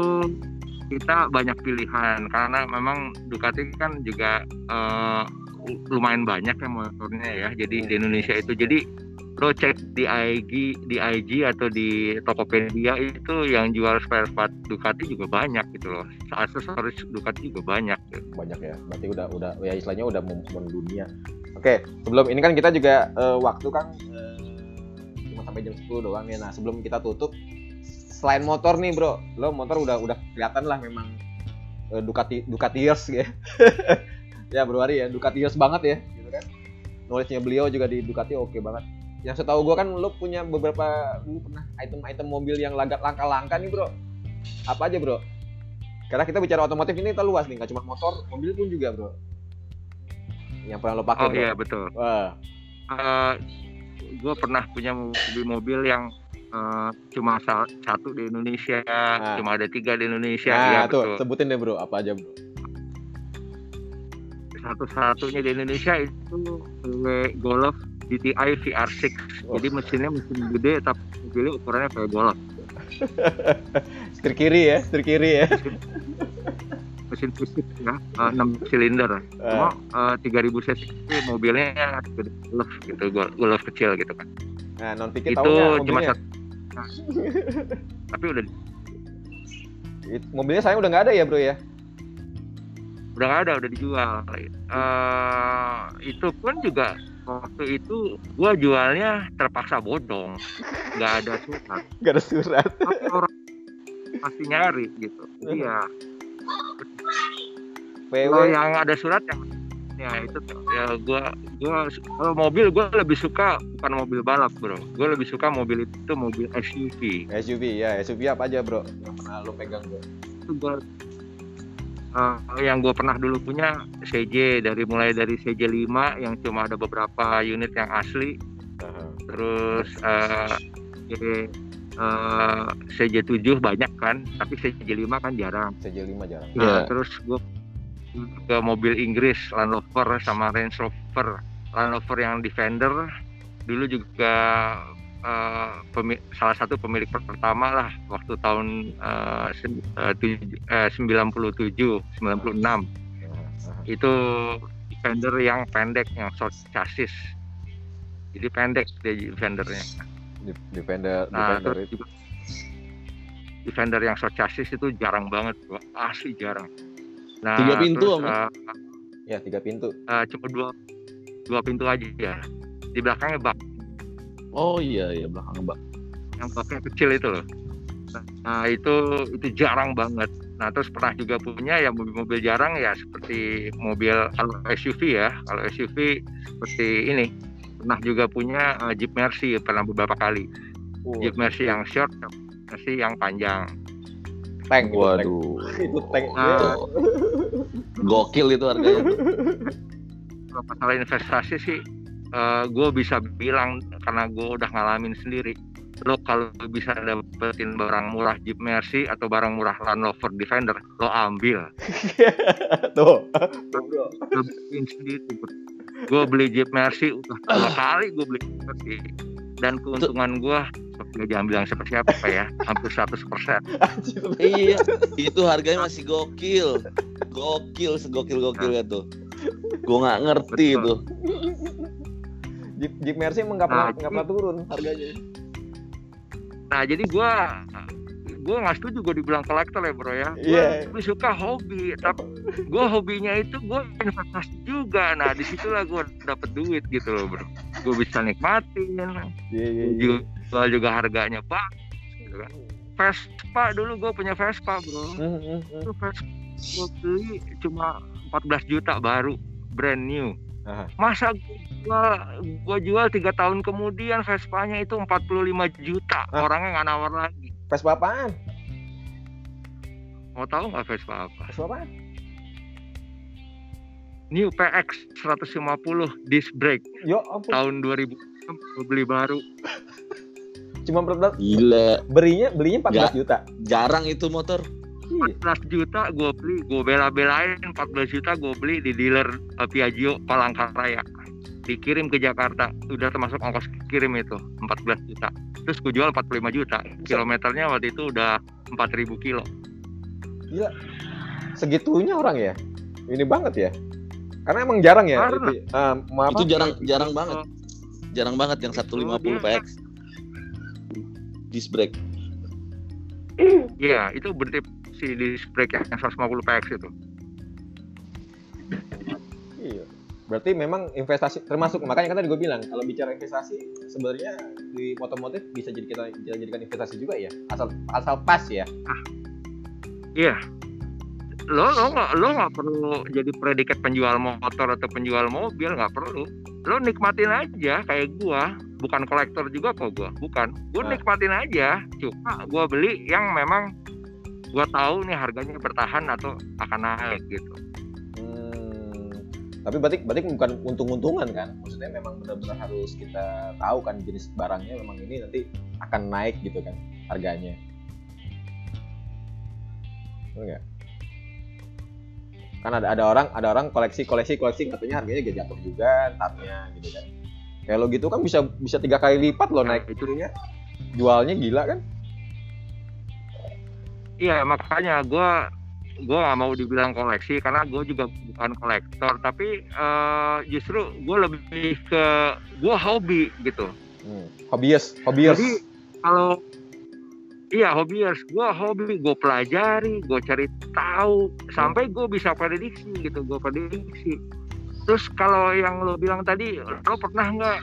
kita banyak pilihan karena memang Ducati kan juga eh, lumayan banyak ya motornya ya. Jadi di Indonesia itu jadi lo cek di IG di IG atau di Tokopedia itu yang jual spare part Ducati juga banyak gitu loh. Aksesoris Ducati juga banyak. Gitu. banyak ya berarti udah udah ya istilahnya udah mendunia oke sebelum ini kan kita juga eh, waktu kan eh, cuma sampai jam 10 doang ya nah sebelum kita tutup selain motor nih bro lo motor udah udah kelihatan lah memang eh, Ducati Ducatiers ya *laughs* ya bro Ari ya Ducatiers banget ya gitu kan knowledge-nya beliau juga di Ducati oke banget yang setahu gua kan lo punya beberapa dulu pernah item-item mobil yang laga langka-langka nih bro apa aja bro karena kita bicara otomotif ini terlalu luas nih, nggak cuma motor, mobil pun juga bro. Yang pernah lo pakai Oh bro. iya betul. Wah, gue pernah punya mobil-mobil yang eh, cuma sa- satu di Indonesia, Ah. cuma ada tiga di Indonesia. nah ya tuh betul. sebutin deh bro, apa aja bro? Satu-satunya di Indonesia itu VW Golf GTI VR6 Oh. jadi mesinnya mesin gede tapi mobilnya ukurannya kayak Golf. *laughs* Setir kiri ya, setir kiri ya. mesin fisik ya eh, 6 silinder. Cuma eh, 3000 cc tapi mobilnya gede Golf gitu Gol- Golf kecil gitu kan. Nah, non pikir itu cuma satu. Nah, tapi udah It- Mobilnya saya udah nggak ada ya bro ya? Udah ada udah dijual Eh, itu pun juga waktu itu gua jualnya terpaksa bodong nggak ada surat *laughs* Nggak ada surat. orang pasti nyari gitu ya VW. kalau yang ada surat yang ya itu ya gua gua kalau mobil gua lebih suka bukan mobil balap bro gua lebih suka mobil itu mobil SUV SUV ya, SUV apa aja bro? Yang pernah lo pegang bro? itu eh, yang gua pernah dulu punya CJ dari mulai dari CJ 5 yang cuma ada beberapa unit yang asli Aha. terus eh eh, eh, CJ 7 banyak kan tapi CJ 5 kan jarang CJ5 jarang. Nah, Iya. terus gue ke mobil Inggris Land Rover sama Range Rover Land Rover yang Defender dulu juga eh, salah satu pemilik pertama lah waktu tahun eh, sen- eh, tuj- eh, 97 96 itu Defender yang pendek yang short chassis jadi pendek dia Defendernya Di- Defender, nah Defender terus itu. juga Defender yang short chassis itu jarang banget bro. asli jarang nah Tiga pintu, terus, Om. eh, Ya, tiga pintu. eh, cuma dua dua pintu aja ya di belakangnya bak Oh iya iya belakang bak. yang baknya kecil itu loh nah itu itu jarang banget nah terus pernah juga punya ya mobil-mobil jarang ya seperti mobil kalau SUV ya kalau SUV seperti ini pernah juga punya eh, Jeep Mercy pernah beberapa kali Oh, Jeep Mercy yang short Mercy yang panjang tank. Waduh. *laughs* Itu tank. Nah. Gokil itu harganya. kalau masalah investasi sih gue bisa bilang karena gue udah ngalamin sendiri lo kalau bisa dapetin barang murah Jeep Mercy atau barang murah Land Rover Defender lo ambil *laughs* Tuh. lo beliin sendiri gue beli Jeep Mercy udah dua *laughs* kali gue beli Jeep Mercy dan keuntungan gue nggak jangan bilang siapa siapa ya hampir 100% iya, itu harganya masih gokil. Gokil segokil gokilnya tuh. Gue nggak ngerti Betul. itu. Jeep, Jeep Mercy emang nggak pernah Nah, nggak pernah turun harganya. nah jadi gue gue nggak setuju gue dibilang kolektor ya bro ya gue Iya. lebih suka hobi tapi gue hobinya itu gue investasi juga nah di situlah gue dapet duit gitu loh bro gue bisa nikmatin Iya, iya, iya. jual juga harganya pak gitu kan. Vespa dulu gue punya Vespa bro hmm, hmm. itu Vespa gue beli cuma 14 juta baru brand new Aha. masa gue jual gue jual tiga tahun kemudian Vespanya itu 45 juta Hah? orangnya nggak nawar lagi Vespa apaan? mau tahu nggak Vespa apa Vespa apaan? New PX 150 disc brake Yo, ampun. tahun 2000 gue beli baru Cuma 14 Gila, belinya belinya 14 Nggak. juta. jarang itu motor. Iya. 14 juta gue beli gue bela-belain 14 juta gue beli di dealer eh, Piaggio Palangkaraya dikirim ke Jakarta udah termasuk ongkos kirim itu 14 juta terus gue jual 45 juta kilometernya waktu itu udah 4000 kilo Gila. Segitunya orang ya. Ini banget ya. Karena emang jarang ya. Karena- itu, ah, maaf. Itu jarang jarang banget. Jarang banget yang 150 dia- PX. Disc brake. Iya itu berarti si disc brake yang 150 PX itu Iya. Berarti memang investasi termasuk makanya kan tadi gue bilang kalau bicara investasi sebenarnya di otomotif bisa jadi kita bisa jadikan investasi juga ya asal asal pas ya. Iya. Lo lo nggak lo nggak perlu jadi predikat penjual motor atau penjual mobil nggak perlu. Lo nikmatin aja kayak gua, bukan kolektor juga kok gua, bukan. Gua Ah. nikmatin aja. Cuma gua beli yang memang gua tahu nih harganya bertahan atau akan naik gitu. Hmm, tapi berarti berarti bukan untung-untungan kan? Maksudnya memang benar-benar harus kita tahu kan jenis barangnya memang ini nanti akan naik gitu kan harganya. Enggak. Kan ada ada orang ada orang koleksi koleksi koleksi katanya harganya gak jatuh juga tarnya gitu kan. Kayak lo gitu kan bisa bisa tiga kali lipat lo naik itu itunya. Jualnya gila kan? Iya makanya gua gua nggak mau dibilang koleksi karena gue juga bukan kolektor tapi eh, justru gue lebih ke gue hobi gitu Hmm. Hobius, hobius. Jadi kalau iya hobiers, gue hobi, gue pelajari, gue cari tahu sampai gue bisa prediksi gitu, gue prediksi. Terus kalau yang lo bilang tadi, lo pernah nggak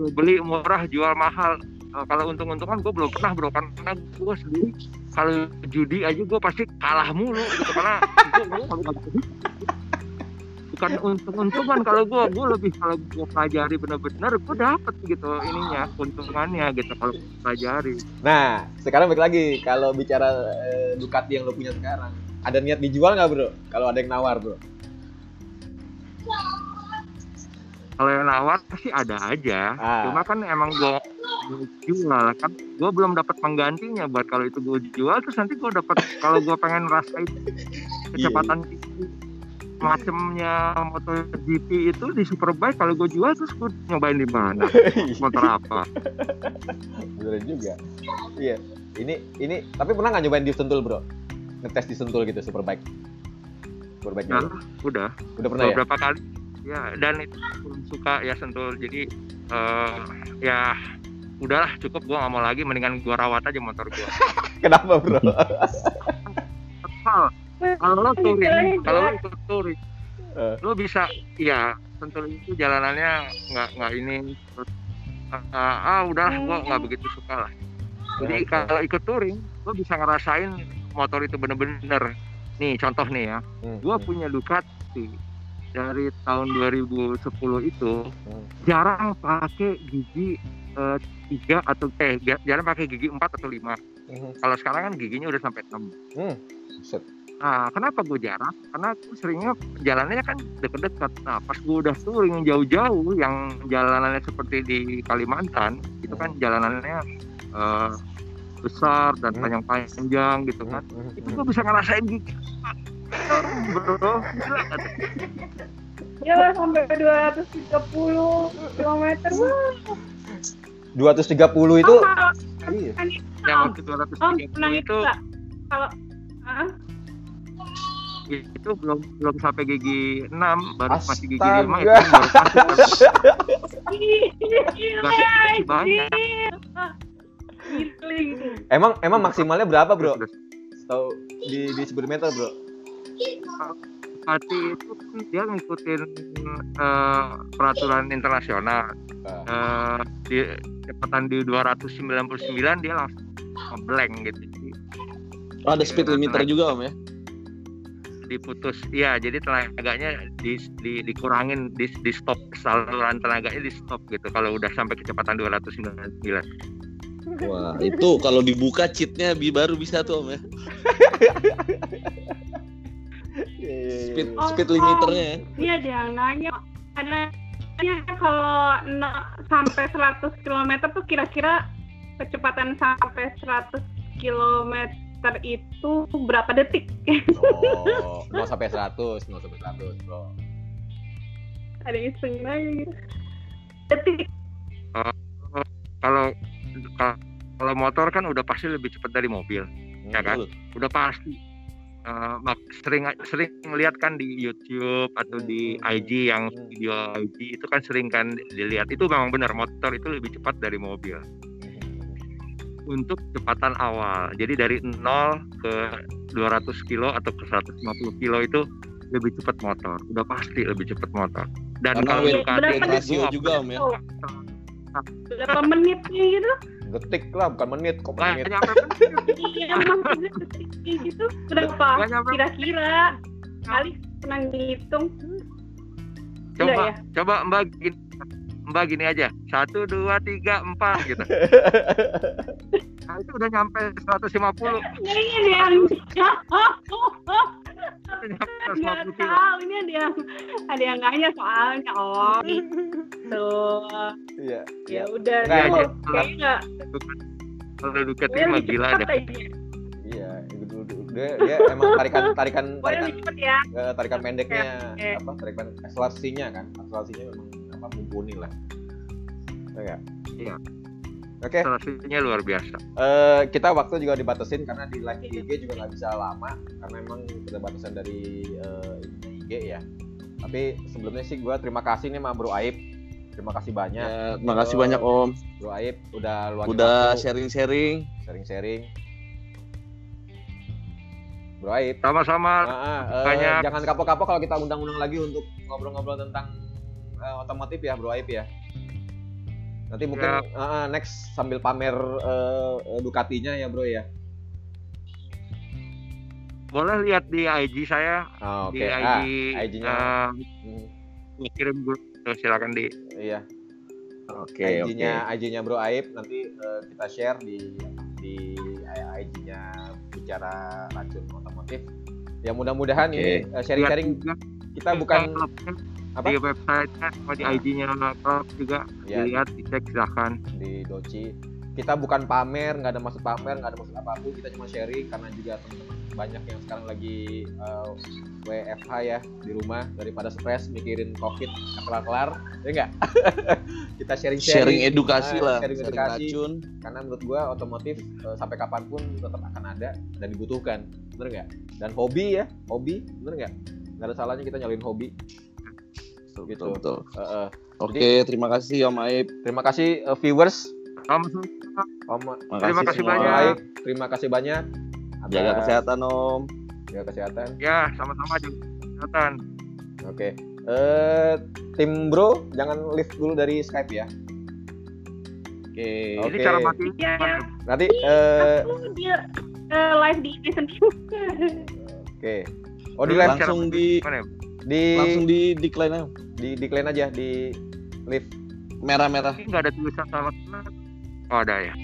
lo beli murah jual mahal? Eh, kalau untung-untungan gue belum pernah bro, karena gue sendiri kalau judi aja gue pasti kalah mulu gitu. Karena bukan untung-untungan kalau gue gue lebih kalau gue pelajari benar-benar gue dapet gitu ininya keuntungannya gitu kalau pelajari. Nah, sekarang balik lagi. Kalau bicara eh, Ducati yang lo punya sekarang, ada niat dijual nggak bro? Kalau ada yang nawar bro? Kalau yang nawar sih ada aja Ah. cuma kan emang gue jual kan gue belum dapat penggantinya buat kalau itu gue jual terus nanti gue dapat kalau gue pengen rasain kecepatan tinggi macamnya MotoGP itu di Superbike kalau gue jual terus gue nyobain di mana *laughs* motor apa Bener juga. Iya. Ini ini tapi pernah nggak nyobain di Sentul, Bro? Ngetes di Sentul gitu Superbike. Superbike nah, udah Udah pernah ya? beberapa kali ya dan itu belum suka ya sentul. Jadi eh, ya udahlah cukup. Gue nggak mau lagi mendingan gue rawat aja motor gue *laughs* Kenapa, Bro? kalau lo touring kalau lo ikut touring lo bisa ya sentul itu jalanannya nggak nggak ini. Terus, ah, ah udah gue nggak begitu suka lah. Jadi kalau ikut touring lo bisa ngerasain motor itu bener-bener. Nih contoh nih ya. Hmm, gue hmm, punya Ducati dari tahun 2010 itu hmm. jarang pakai gigi eh, tiga atau eh jarang pakai gigi empat atau lima Hmm, kalau sekarang kan giginya udah sampai enam hmm. Nah kenapa gue jarang karena gue seringnya jalannya kan deket-deket nah pas gue udah touring jauh-jauh yang jalanannya seperti di Kalimantan itu kan jalanannya eh, besar dan Hmm. panjang-panjang gitu kan Hmm, hmm, itu hmm. gue bisa ngerasain gigi bro gila kan? Ya lah sampai 230 km. Wah, 230 itu Oh, iya. kan yang waktu 230 Om, pernah itu? Kalau ah, itu belum belum sampai gigi 6 baru masih gigi 5 Astaga. itu baru masuk banyak. Emang emang maksimalnya berapa, Bro? Tahu di di speedometer, Bro? Pati itu kan dia ngikutin eh, peraturan internasional. Eh, di kecepatan di 299 dia langsung blank gitu Oh, ada speed limiter juga om ya? diputus ya jadi tenaganya di, di- dikurangin di, di stop saluran tenaganya di stop gitu kalau udah sampai kecepatan 299 Wah itu kalau dibuka cheatnya bi baru bisa tuh om ya? *laughs* Speed Oh, speed limiternya ya? Iya dia yang nanya karena kalau no- sampai 100 km tuh kira-kira kecepatan sampai 100 km itu berapa detik? Oh, *laughs* 0 sampai 100, 0 sampai 100, Bro. Ada iseng lagi. Detik. kalau kalau motor kan udah pasti lebih cepat dari mobil ya kan udah pasti Eh, mak- sering sering ngeliat kan di YouTube atau di IG yang video IG itu kan sering kan dilihat. Itu memang benar motor itu lebih cepat dari mobil. Untuk kecepatan awal. Jadi dari 0 ke 200 kilo atau ke 150 kilo itu lebih cepat motor. Udah pasti lebih cepat motor. Dan Karena kalau ratio gua juga om ya? Berapa menitnya gitu? Detik lah, bukan menit, kok nggak menit. nyampe menit. *laughs* Iya, maksudnya detik gitu. Nyampe Kira-kira kali pernah ngitung? coba ya? coba mbak gini mbak gini aja satu dua tiga empat gitu *laughs* nah, itu udah nyampe 150 Ya, *laughs* ini yang udah nyampe nggak 150 kilo tahu ini ada yang ada yang nanya soalnya oh gitu Iya. ya udah Nggak, tuh ya. kayaknya kalau gue mah gila deh Iya, itu dia, dia emang tarikan tarikan tarikan ya eh, tarikan pendeknya Oke. apa tarikan akselerasinya kan akselerasinya memang apa mumpuni lah ya nggak? Iya. Oke. Akselerasinya luar biasa. Eh, kita waktu juga dibatasin karena di live IG juga nggak bisa lama karena memang keterbatasan dari eh, ininya IG ya. Tapi sebelumnya sih gue terima kasih nih sama Bro Aib. Terima kasih banyak. Ya, makasih banyak om. Bro Aib udah luangin Udah sharing-sharing. sharing-sharing. Bro Aib. Sama-sama. Eh, banyak. jangan kapok-kapok kalau kita undang-undang lagi untuk ngobrol-ngobrol tentang eh, otomotif ya Bro Aib ya. Nanti mungkin Ya. ah, ah, next sambil pamer eh, Ducatinya ya Bro ya. boleh lihat di IG saya Ah, Oke. di Ah, IG IG-nya. eh, hmm, gua kirim dulu Tuh, silakan di iya. Oke oke. IG-nya IG-nya Bro Aib nanti eh, kita share di di IG-nya bicara racun otomotif. Ya mudah-mudahan Oke. ini eh, sharing-sharing kita bukan apa? di website-nya sama di Ah. IG-nya klub juga ya, dilihat dicek silahkan. Di Doci. Kita bukan pamer nggak ada maksud pamer nggak ada maksud apa pun kita cuma sharing karena juga teman-teman banyak yang sekarang lagi eh, WFH ya di rumah daripada stres mikirin covid nggak kelar-kelar ya enggak *laughs* kita sharing sharing edukasi Ah, lah sharing sharing edukasi. racun. Karena menurut gua otomotif eh, sampai kapan pun tetap akan ada dan dibutuhkan bener nggak? Dan hobi ya hobi bener nggak? Nggak ada salahnya kita nyalin hobi betul Gitu. betul, betul. Eh, eh. oke terima kasih Om Aib terima kasih eh, viewers Langsung om Terima kasih semua. banyak. baik terima kasih banyak jaga atas- kesehatan Om jaga kesehatan ya sama-sama juga kesehatan. oke eh tim bro jangan lift dulu dari skype ya oke Oke. Ini cara mati. Iya, ya. nanti eh Aku dia eh, live di ini sendiri. oke oh di live langsung di Mana ya? Di langsung di decline aja di decline aja di live merah-merah Ini nggak ada tulisan salah. Oh ada ya.